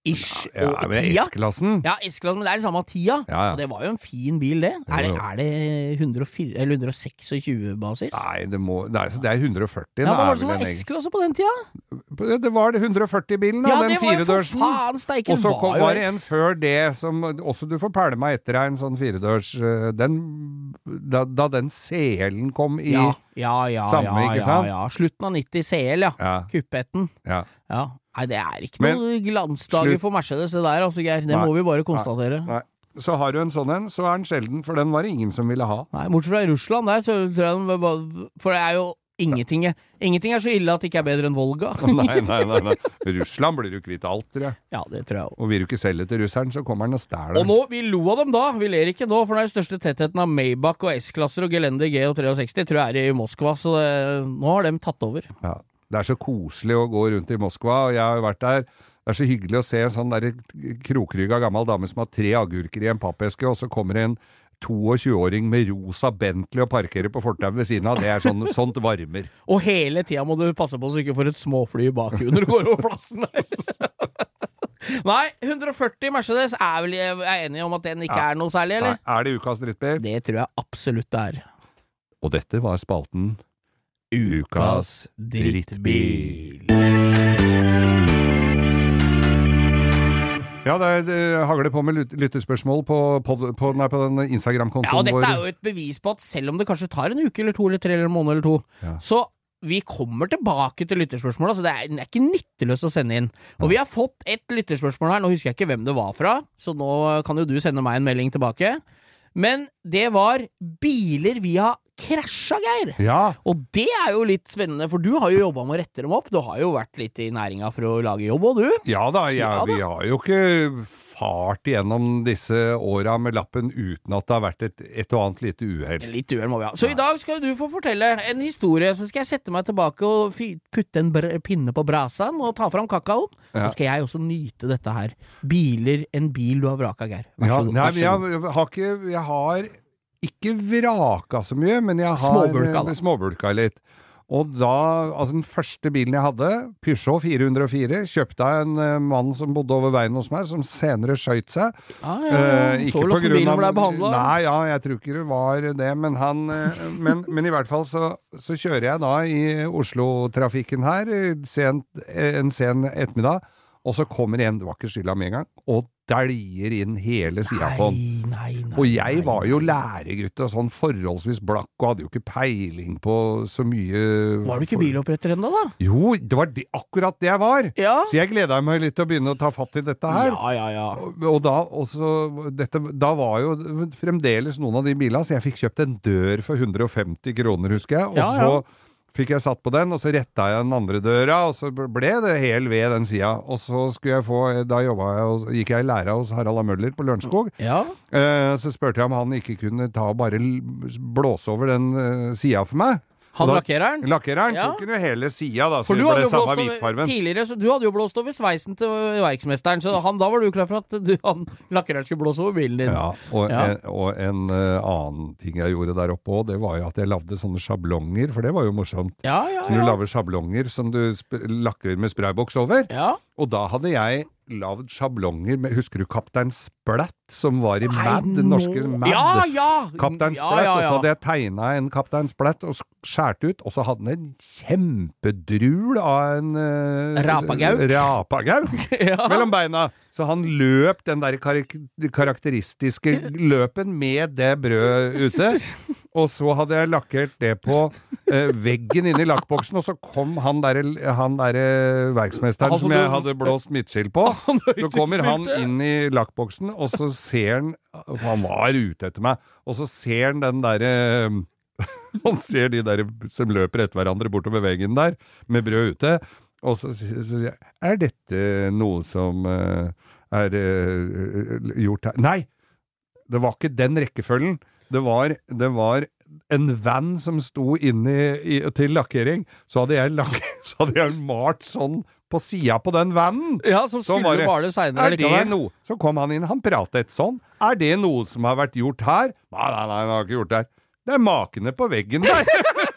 ish Ja, og men tida. S-klassen Ja, S-klassen, men det er det samme Tia. Ja, ja. Og det var jo en fin bil, det. Er det, er det 104, eller 126-basis? Nei, det, må, nei, det er 140. Ja, hva var det som var S-klasse på den tida? Det var det 140-bilen. Ja, den var firedørsen. Og så jo var det en før det som også du får pælma etter deg, en sånn firedørs eh, Den da, da den selen kom i Ja, ja, ja. Samme, ja, ikke ja, sant? Ja, Slutten av 90 CL, ja. Ja, Kuppetten. ja. Ja. Nei, det er ikke Men- noen glansdager Slutt. for Mercedes, det der, altså, Geir. Det Nei. må vi bare konstatere. Nei. Så har du en sånn en, så er den sjelden, for den var det ingen som ville ha. Nei, Bortsett fra Russland der, så tror jeg de For det er jo ingenting Ingenting er så ille at det ikke er bedre enn Volga. Nei, nei, nei. nei. Russland blir jo kvitt alt, tror jeg. ja, det tror jeg også. Og vil du ikke selge til russeren, så kommer han og stjeler. Og nå, vi lo av dem da, vi ler ikke nå, for den største tettheten av Maybach og S-klasser og Gelände G og 63, tror jeg er i Moskva, så det, nå har de tatt over. Ja. Det er så koselig å gå rundt i Moskva, og jeg har jo vært der. Det er så hyggelig å se en sånn krokrygga gammel dame som har tre agurker i en pappeske, og så kommer det en 22-åring med rosa Bentley og parkerer på fortauet ved siden av. Det er sånn, sånt varmer. Og hele tida må du passe på så du ikke får et småfly i bakhjulet når du går over plassen der. Nei, 140 Mercedes er vel jeg er enig om at den ikke Ja. er noe særlig, Nei, eller? er det ukas drittbil? Det tror jeg absolutt det er. Og dette var spalten Ukas drittbil. Ja, det, er, det hagler på med lyt- lyttespørsmål på, på, på, nei, på den Instagram-kontoen Ja, og dette vår. er jo et bevis på at selv om det kanskje tar en uke eller to eller tre eller en måned eller to, Ja. så vi kommer tilbake til lytterspørsmål. Altså det, er, det er ikke nytteløst å sende inn. Og vi har fått et lytterspørsmål her, nå husker jeg ikke hvem det var fra, så nå kan jo du sende meg en melding tilbake. Men det var biler vi har krasja, Geir. Ja, Og det er jo litt spennende, for du har jo jobba med å rette dem opp. Du har jo vært litt i næringa for å lage jobb òg, du. ja da, jeg, Ja da. vi har jo ikke fart igjennom disse åra med lappen uten at det har vært et, et og annet lite uhell. Litt uhell må vi ha. Så i dag skal du få fortelle en historie. Så skal jeg sette meg tilbake og putte en pinne på brasaen og ta fram kakaoen. Ja. Så skal jeg også nyte dette her. Biler, en bil du har vraka, Geir. Vær Ja, så god. nei, så jeg, har ikke Jeg har ikke vraka så mye, men jeg har Småbulka, eh, småbulka litt. Og da, altså den første bilen jeg hadde, Peugeot 404, kjøpte av en eh, mann som bodde over veien hos meg, som senere skøyt seg. Ja, ja, ja. ikke Så vel åssen bilen ble behandla? Nei, ja, jeg tror ikke det var det, men han eh, men, men i hvert fall så, så kjører jeg da i Oslo-trafikken her eh, sent, eh, en sen ettermiddag, og så kommer en, det var ikke skylda med en gang, og dæljer inn hele sida på den. Nei, nei. Og jeg var jo læregutt og sånn forholdsvis blakk og hadde jo ikke peiling på så mye Var du ikke biloppretter ennå, da? Jo, det var de, akkurat det jeg var! Ja. Så jeg gleda meg litt til å begynne å ta fatt i dette her. Ja, ja, ja. Og- Og da, også, dette, da var jo fremdeles noen av de bilene, så jeg fikk kjøpt en dør for 150 kroner, husker jeg. Og Ja, ja. så fikk jeg satt på den, og så retta jeg den andre døra, og så ble det hel ved den sida. Og så skulle jeg få Da jeg, og gikk jeg i læra hos Harald A. Møller på Lørenskog. ja. Eh, så spurte jeg om han ikke kunne ta og bare blåse over den uh, sida for meg. Han lakkereren? Lakkereren Ja. tok jo hele sida, da, så det ble samme hvitfarven. tidligere, så du hadde jo blåst over sveisen til verksmesteren, så han, da var du klar for at du, han, lakkereren skulle blåse over bilen din. Ja, og, Ja. En, og en eh, annen ting jeg gjorde der oppe òg, det var jo at jeg lagde sånne sjablonger, for det var jo morsomt. Ja, ja, Så du ja. lager sjablonger som du lakker med sprayboks over. ja. Og da hadde jeg lagd sjablonger med Husker du Kaptein Splatt, som var i Nei, Mad? Den norske Mad? Ja, ja! Kaptein ja, ja, ja, og så hadde jeg tegna en Kaptein Splatt og skåret ut, og så hadde han en kjempedrul av en uh, Rapagauk. rapagauk ja. mellom beina. Så han løp den der karak karakteristiske løpen med det brødet ute. Og så hadde jeg lakkert det på eh, veggen inne i lakkboksen, og så kom han derre han der, verksmesteren Altså, som jeg hadde blåst midtskill på. Så kommer han inn i lakkboksen, og så ser han Han var ute etter meg, og så ser han den derre Han ser de der som løper etter hverandre bortover veggen der, med brød ute. Og så sier jeg Er dette noe som eh, er uh, gjort her Nei! Det var ikke den rekkefølgen. Det var, det var en van som sto inne i, til lakkering. Så hadde jeg, lak, så hadde jeg malt sånn på sida på den vanen. ja, som skulle var det. male seinere Er likevel. No, Så kom han inn, han pratet sånn. Er det noe som har vært gjort her? Nei, nei, nei, det har ikke gjort det her. Det er makene på veggen der.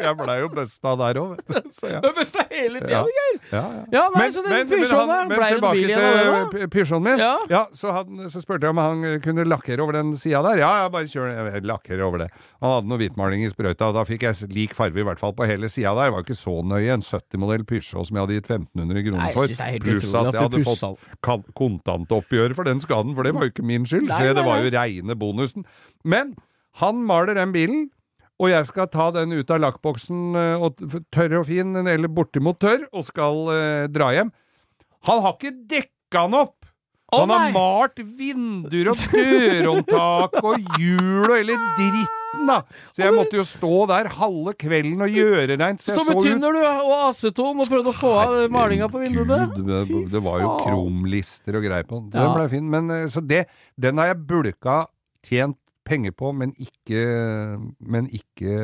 så jeg blei jo busta der òg, du. Ja. Det hele tida, Ja. Geir! Ja, ja. Ja, nei, så den pysjonen blei men det bil igjen til Peugeoten min. Ja. så, han, så spurte jeg om han kunne lakkere over den sida der. Ja, ja, bare kjør jeg lakkere over det. Han hadde noe hvitmaling i sprøyta, og da fikk jeg lik farve i hvert fall på hele sida der. Det var ikke så nøye. En 70-modell Peugeot som jeg hadde gitt 1500 kroner for. Pluss at jeg hadde fått kontantoppgjør for den skaden, for det var jo ikke min skyld. Nei, Så det var jo reine bonusen. Men han maler den bilen. Og jeg skal ta den ut av lakkboksen, eh, tørr og fin, eller bortimot tørr, og skal eh, dra hjem. Han har ikke dekka den opp! Oh, han har nei! malt vinduer og dørhåndtak og hjul og hele dritten, da! Så jeg måtte jo stå der halve kvelden og gjøre reint. Stå med tynner du, og aceton, og prøvde å få av malinga på vinduene. Det, det var jo kromlister og greier på den. Så Ja. den ble fin. Men, eh, så det, den har jeg bulka tjent penger på, men ikke, men ikke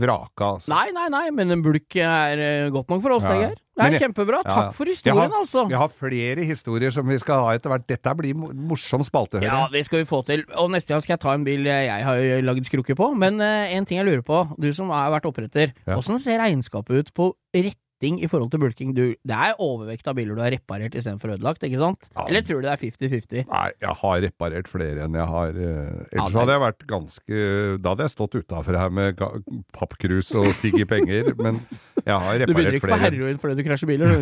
vraka. Altså. Nei, nei, nei, men en bulk er eh, godt nok for oss, Ja. det, Geir. Det er jeg- kjempebra. Ja, Takk for Jeg historien, har- altså. Vi har flere historier som vi skal ha etter hvert. Dette blir mo- morsom spalte, hører Ja, det skal vi få til. Og neste gang skal jeg ta en bil jeg har lagd skrukke på. Men uh, en ting jeg lurer på, du som har vært oppretter. Ja. Ser regnskapet ut på retting i forhold til bulking? Du, det er overvekt av biler du har reparert istedenfor ødelagt, ikke sant? Ja. Eller tror du det er 50-50? Nei, jeg har reparert flere enn jeg har Ellers Ja, Ellers det- hadde jeg vært ganske Da hadde jeg stått utafor her med pappkrus og tigg i penger. Men Du begynner ikke med flere. heroin fordi du krasjer biler.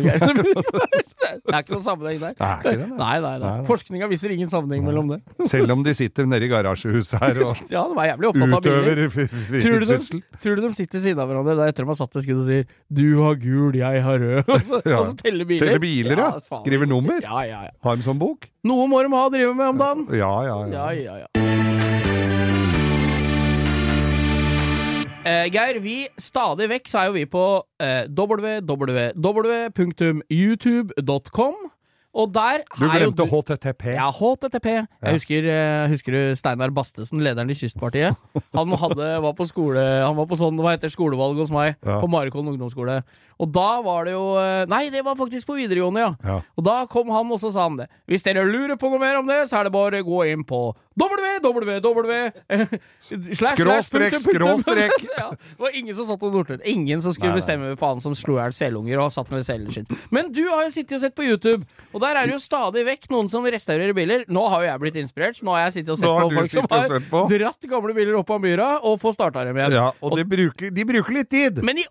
Det er ikke noen sammenheng der. Det er ikke det, nei. Nei, nei, nei. Forskninga viser ingen sammenheng mellom det. Selv om de sitter nede i garasjehuset her og Ja, er utøver fr- Tror du, fritidssyssel. tror du de sitter siden av hverandre der etter de har satt et skudd og sier 'du har gul, jeg har rød', og så, Ja. og så teller biler? Teller biler, ja. Skriver nummer. Ja, ja, ja. Har de sånn bok? Noe må de ha å drive med om dagen. Ja, ja, Ja, ja. ja, ja. Eh, Geir, vi stadig vekk så er jo vi på uh, www.youtube.com, og der Du glemte HTTP. Ja, HTTP. Jeg husker, uh, husker du Steinar Bastesen, lederen i Kystpartiet? Han hadde, var på skole Han var på sånn, hva heter skolevalg hos meg, Ja. på Marikollen ungdomsskole. Og da var det jo eh, Nei, det var faktisk på videregående, ja. Ja. Og da kom han og så sa han det. Hvis dere lurer på noe mer om det, så er det bare å gå inn på www slash, Skråstrek, skråstrek. ja, det var ingen som satt og dortet. Ingen som skulle Nei, nei. bestemme på han som slo i hjel selunger og satt med selen sin. Men du har jo sittet og sett på YouTube, og der er det jo stadig vekk noen som restaurerer biler. Nå har jo jeg blitt inspirert, så nå har jeg sittet og sett på folk som har på. dratt gamle biler opp av myra og får starta dem igjen. Ja, og de bruker, de bruker litt tid. Men i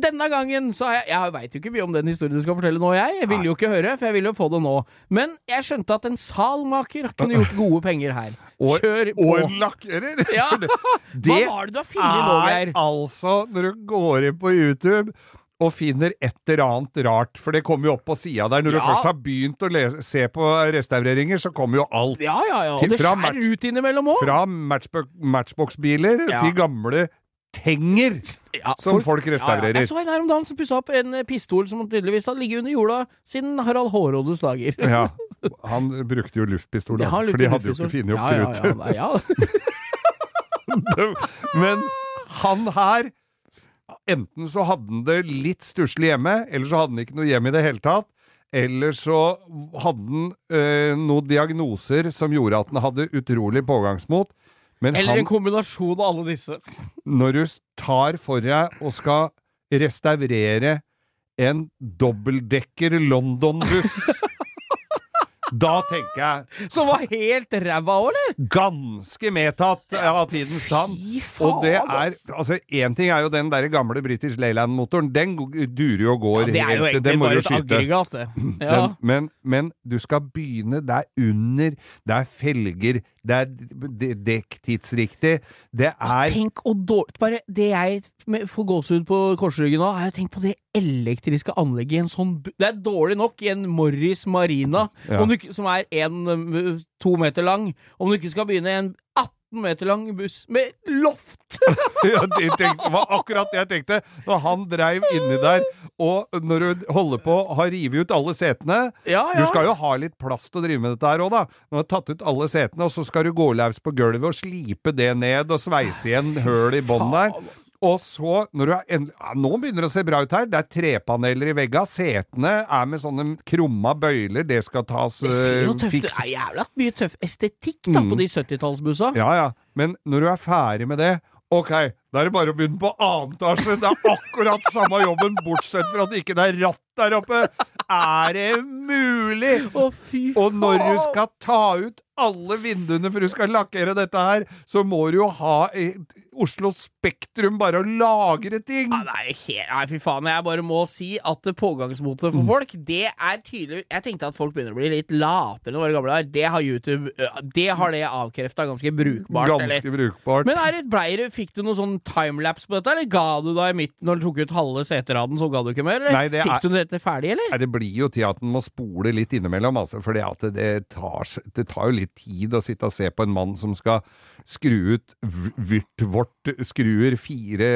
denne gangen så har jeg Jeg veit jo ikke mye om den historien du skal fortelle nå, jeg. Jeg ville jo ikke høre, for jeg ville jo få det nå. Men jeg skjønte at en salmaker kunne gjort gode penger her. Kjør på. Og lakkerer. Ja. Hva var det du har funnet nå, Geir? altså når du går inn på YouTube og finner et eller annet rart, for det kommer jo opp på sida der. Når du først har begynt å lese, se på restaureringer, så kommer jo alt. Ja, ja, ja. Til- Og det skjærer ut innimellom òg. Fra matchbox-biler Ja. til gamle Tenger Ja, som folk Ja, ja. restaurerer. Jeg så en her om dagen som pussa opp en eh, pistol som tydeligvis hadde ligget under jorda siden Harald Hårrådes dager. Ja, han brukte jo luftpistol, da, for de hadde jo ikke fine opp ja. Ja, ja, ja. Men han her Enten så hadde han det litt stusslig hjemme, eller så hadde han ikke noe hjem i det hele tatt. Eller så hadde han øh, noen diagnoser som gjorde at han hadde utrolig pågangsmot. Men Eller en kombinasjon av alle disse. når du tar for deg og skal restaurere en dobbeltdekker London-buss Da tenker jeg Som var helt ræva òg, eller? ganske medtatt av tidens tann. Og det er. Altså, én ting er jo den der gamle British Leyland-motoren. Den durer jo og går Det er jo helt egentlig Den må bare du et skyte. aggregat, det. Ja. Den, men, men du skal begynne Det er under, det er felger, det er d- dekk tidsriktig. Det er Tenk og dårlig Bare det jeg får gåsehud på korsryggen nå, er tenk på det elektriske anlegget i en sånn Det er dårlig nok i en Morris Marina, Ja. om du, som er en, to meter lang, om du ikke skal begynne i en 18 meter lang buss med loft! ja, det, tenkte, det var akkurat det jeg tenkte når han dreiv inni der. Og når du holder på å ha revet ut alle setene Ja, ja. Du skal jo ha litt plass til å drive med dette her òg, da. Når du har tatt ut alle setene, og så skal du gå løs på gulvet og slipe det ned og sveise igjen høl i bånn der. Og så, når du er endelig ja, Nå begynner det å se bra ut her. Det er trepaneler i vegga. Setene er med sånne krumma bøyler. Det skal tas Det ser jo øh, tøft ut. Det er jævla mye tøff estetikk da, Mm. på de 70-tallsbussa. Ja, ja. Men når du er ferdig med det Ok, da er det bare å begynne på annen etasje. Det er akkurat samme jobben, bortsett fra at det ikke er ratt der oppe. Er det mulig? Å, fy faen! Og når du skal ta ut alle vinduene for du skal lakkere dette her, så må du jo ha Oslo Spektrum bare å lagre ting. Ja, nei, helt, nei, fy faen. Jeg bare må si at det pågangsmotet for folk, det er tydelig Jeg tenkte at folk begynner å bli litt latere enn å være gamle der. Det har YouTube Det har det avkrefta ganske brukbart. Ganske eller? brukbart. Men er det, ble fikk du noe sånn timelapse på dette, eller ga du deg midten når du tok ut halve seteraden, så ga du ikke mer? Eller? Nei, det er- fikk du dette ferdig, eller? Nei, det blir jo til at en må spole litt innimellom, altså, for det, det, tar, det tar jo litt tid å sitte og se på en mann som skal skru ut v- vyrt vårt skruer fire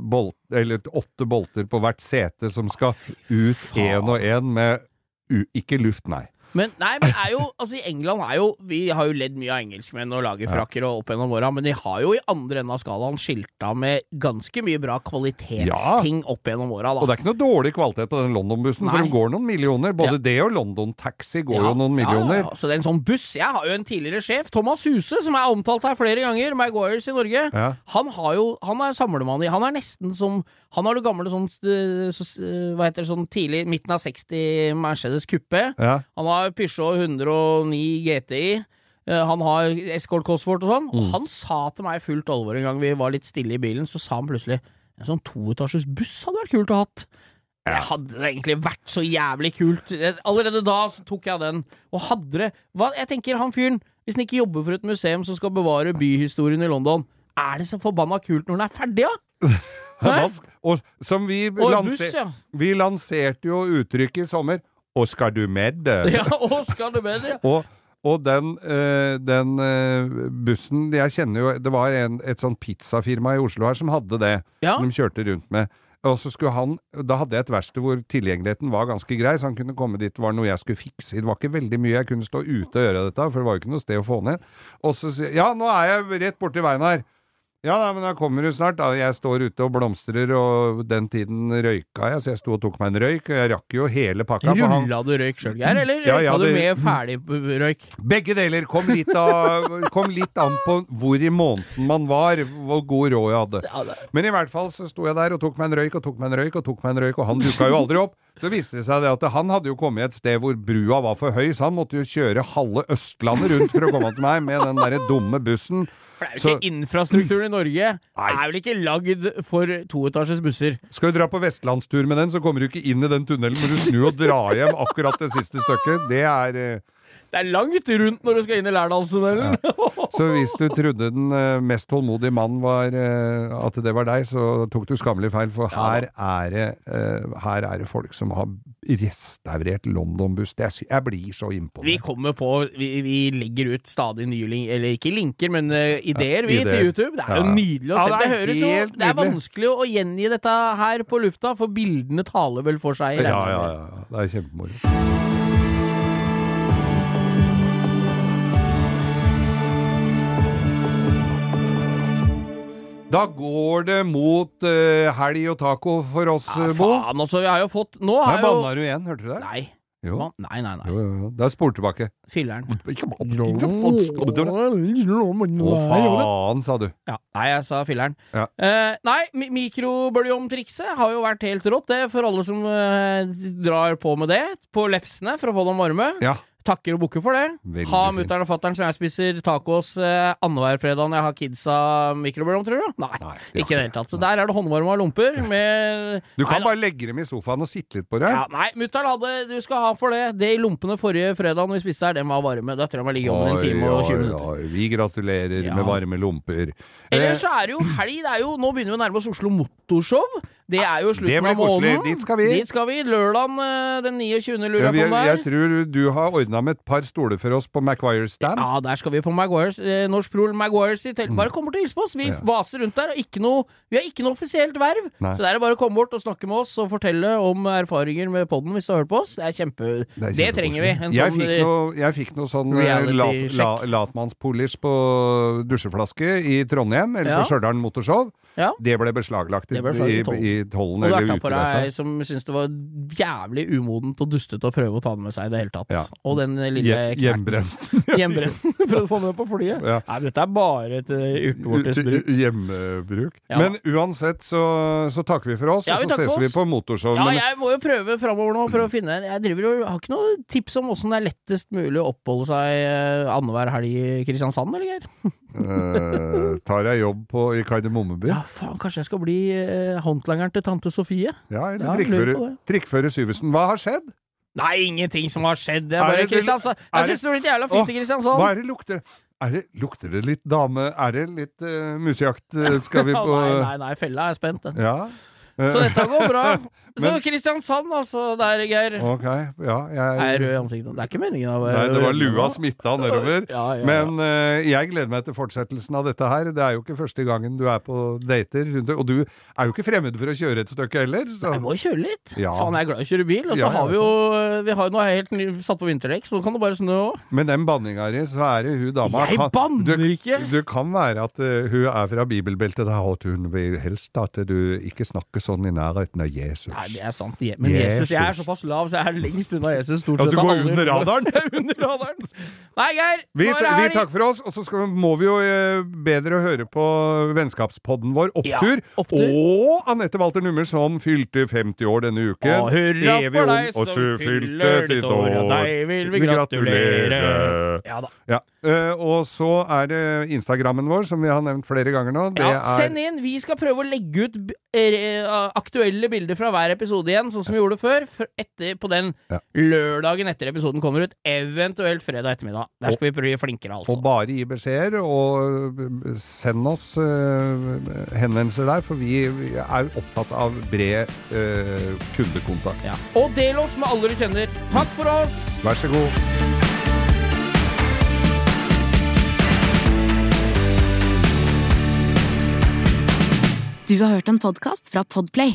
bolt, eller åtte bolter på hvert sete som skal ut én og én med u, ikke luft, nei. Men nei, men er jo, altså i England er jo Vi har jo ledd mye av engelskmenn og lagerfrakker og opp gjennom åra, men de har jo i andre enden av skalaen skilta med ganske mye bra kvalitetsting opp gjennom åra, Og det er ikke noe dårlig kvalitet på den London-bussen, for den de går noen millioner. Både Ja. det og London Taxi går Ja, jo noen millioner. Ja, ja. Så det er en sånn buss Jeg har jo en tidligere sjef, Thomas Huse, som er omtalt her flere ganger, Maguires i Norge. Ja. Han har jo Han er samlemann i Han er nesten som Han har det gamle sånn eh, så, eh, Hva heter det, sånn tidlig midten av 60 Mercedes Coupe. Ja. Han har Peugeot 109 GTI. eh, Han har Escort Cosworth og sånn. Mm. Og han sa til meg i fullt alvor en gang vi var litt stille i bilen, så sa han plutselig En sånn toetasjes buss hadde vært kult å ha hatt. Det hadde egentlig vært så jævlig kult. Allerede da tok jeg den. Og hadde det hva, Jeg tenker han fyren, hvis han ikke jobber for et museum som skal bevare byhistorien i London, er det så forbanna kult når den er ferdig, da? Hæ? Og som vi, Og lanser, buss, ja. vi lanserte jo uttrykket i sommer Og skal du med det? Ja, og skal du med det? Og, og den, øh, den øh, bussen Jeg kjenner jo Det var en, et sånn pizzafirma i Oslo her som hadde det. Ja. Som de kjørte rundt med. Og så skulle han Da hadde jeg et verksted hvor tilgjengeligheten var ganske grei, så han kunne komme dit. Det var noe jeg skulle fikse. Det var ikke veldig mye jeg kunne stå ute og gjøre dette, for det var jo ikke noe sted å få ned. Og så sier Ja, nå er jeg rett borti veien her. Ja, da, men da kommer du snart. da. Jeg står ute og blomstrer, og den tiden røyka jeg, så jeg sto og tok meg en røyk. Og jeg rakk jo hele pakka. på han- Rulla du røyk sjøl, Geir, eller røyka ja, du det- med ferdig røyk? Begge deler kom litt, av, kom litt an på hvor i måneden man var, hvor god råd jeg hadde. Men i hvert fall så sto jeg der og tok meg en røyk og tok meg en røyk og tok meg en røyk, og han dukka jo aldri opp. Så viste det seg det at han hadde jo kommet et sted hvor brua var for høy, så han måtte jo kjøre halve Østlandet rundt for å komme til meg med den derre dumme bussen. For det er jo Så- ikke infrastrukturen i Norge Nei. er vel ikke lagd for toetasjes busser. Skal du dra på vestlandstur med den, så kommer du ikke inn i den tunnelen, må du snu og dra hjem akkurat det siste stykket. Det er eh, Det er langt rundt når du skal inn i Lærdalstunnelen. Så hvis du trodde den eh, mest tålmodige mannen var eh, at det var deg, så tok du skammelig feil, for her, er det, eh, her er det folk som har restaurert London-buss. Det Jeg blir så Vi kommer på Vi, vi legger ut stadig nye linker, eller ikke linker, men ideer, vi, til YouTube. Det er jo nydelig å Ja, se. det Det, høres jo Det er vanskelig å gjengi dette her på lufta, for bildene taler vel for seg. Ja, ja, ja. Det er kjempemoro. Da går det mot uh, helg og taco for oss, Ja, Bo. faen, altså. Vi har jo fått Nå Der har jo banna du igjen, hørte du det? Nei. Jo. Nei, nei, nei. Jo, jo, jo. Det er spor tilbake. Filler'n. Å, faen, sa du. Ja, nei, jeg sa filler'n. Ja. Uh, nei, mi mikrobølgeomtrikset har jo vært helt rått, det, for alle som uh, drar på med det. På lefsene, for å få dem varme. Ja. Takker og bukker for det. Veldig ha mutter'n og fatter'n som jeg spiser tacos eh, annenhver fredag når jeg har kidsa mikrobølgeovn, tror du? Nei, Nei, det ikke i det hele tatt. Så der er det håndvarma lomper med Du kan Nei, bare legge dem i sofaen og sitte litt på det. ja, Nei, mutter'n hadde Du skal ha for det. Det i lompene forrige fredag når vi spiste her, den var varme. Da tror jeg man ligger i ovnen en time og 20 minutter. oi, vi gratulerer Ja. med varme lomper. Ellers Eh, så er det jo helg. Det er jo, nå begynner vi å nærme oss Oslo Motorshow. Det er jo Det slutten av måneden. Dit skal vi. Dit skal vi. Lørdagen eh, den 29. lurer jeg ja, på det jeg tror du har ordna med et par stoler for oss på Maguire stand. Ja, der skal vi på Maguires. Eh, Norsk Prol Maguires i Telt. Bare kommer til å hilse på oss. Vi Mm. Ja. vaser rundt der. Og ikke noe, vi har ikke noe offisielt verv. Nei. Så det er bare å komme bort og snakke med oss og fortelle om erfaringer med podden hvis du har hørt på oss. Det er kjempe... Det, er trenger vi. En jeg, sånn, fikk eh, noe, jeg fikk noe sånn eh, lat, la, latmannspolish på dusjeflaske i Trondheim, eller Ja. på Stjørdal Motorshow. Ja. Det ble beslaglagt Det ble i i, tollen. eller tollen Og du tatt på deg som syns det var jævlig umodent og dustete å prøve å ta det med seg i det hele tatt. Ja. Og den lille. Hjemmebrent. Hjemmebrent. Prøvde å få med på flyet. Ja. Nei, dette er bare et urtevortes bruk. Hjemmebruk. Ja. Men uansett så, så takker vi for oss, Ja, vi og så ses vi på motorshow. Ja, jeg må jo prøve framover nå. Prøve å finne Jeg driver og har ikke noe tips om åssen det er lettest mulig å oppholde seg eh, annenhver helg i Kristiansand, eller Geir? Eh, tar jeg jobb på, i Kardemommeby? Ja, faen, kanskje jeg skal bli uh, håndlangeren til tante Sofie? Ja, eller Ja, trikkfører, trikkfører Syversen. Hva har skjedd? Nei, ingenting som har skjedd. Det er bare det det- Kristiansand. Jeg syns det blir jævla fint i Hva er det lukter? Er det, lukter det litt dame Er det litt uh, musejakt skal vi på? nei, nei, nei, fella er spent. den. Ja. Så dette går bra. Så Kristiansand, altså. Der, Geir. Ok, ja. Jeg, er rød i ansiktet. Det er ikke meningen av Nei, det var lua smitta nedover. Ja, ja, ja. Men uh, jeg gleder meg til fortsettelsen av dette her. Det er jo ikke første gangen du er på dater. Og du er jo ikke fremmed for å kjøre et stykke heller. Så. Jeg må jo kjøre litt. Ja. Faen, jeg er glad i å kjøre bil. Og så har vi jo Vi har jo noe helt ny, satt på vinterdekk, så nå kan det bare snø òg. Med den banninga di, så er det hun dama Jeg kan- banner ikke! Du kan være at uh, hun er fra bibelbeltet, og hun vil helst at du ikke snakker sånn i nærheten av Jesus. Nei, det er sant. Men Jesus, jeg er såpass lav, så jeg er lengst unna Jesus. Stort Ja, sett du av går under radaren? Er under radaren. Nei, Geir. Vi, vi takker for oss, og så skal, må vi jo eh, bedre høre på vennskapspodden vår Opptur. Ja, Opptur. Og Anette Walter Nummer, som fylte 50 år denne uken. Og hurra Evig for deg som fylte fyller ditt år, og deg vil vi gratulere. Ja da. Ja. eh, og så er det Instagrammen vår, som vi har nevnt flere ganger nå. Det Ja, Send inn! Vi skal prøve å legge ut eh, aktuelle bilder fra hver episode igjen, sånn som vi gjorde før. Etter, på den Ja. lørdagen etter episoden kommer ut, eventuelt fredag ettermiddag. Der skal vi bli flinkere, altså. Og bare gi beskjeder, og eh, send oss uh, henvendelser der, for vi vi er opptatt av bred uh, kundekontakt. Ja. Og del oss med alle du kjenner. Takk for oss! Vær så god. Du har hørt en podkast fra Podplay.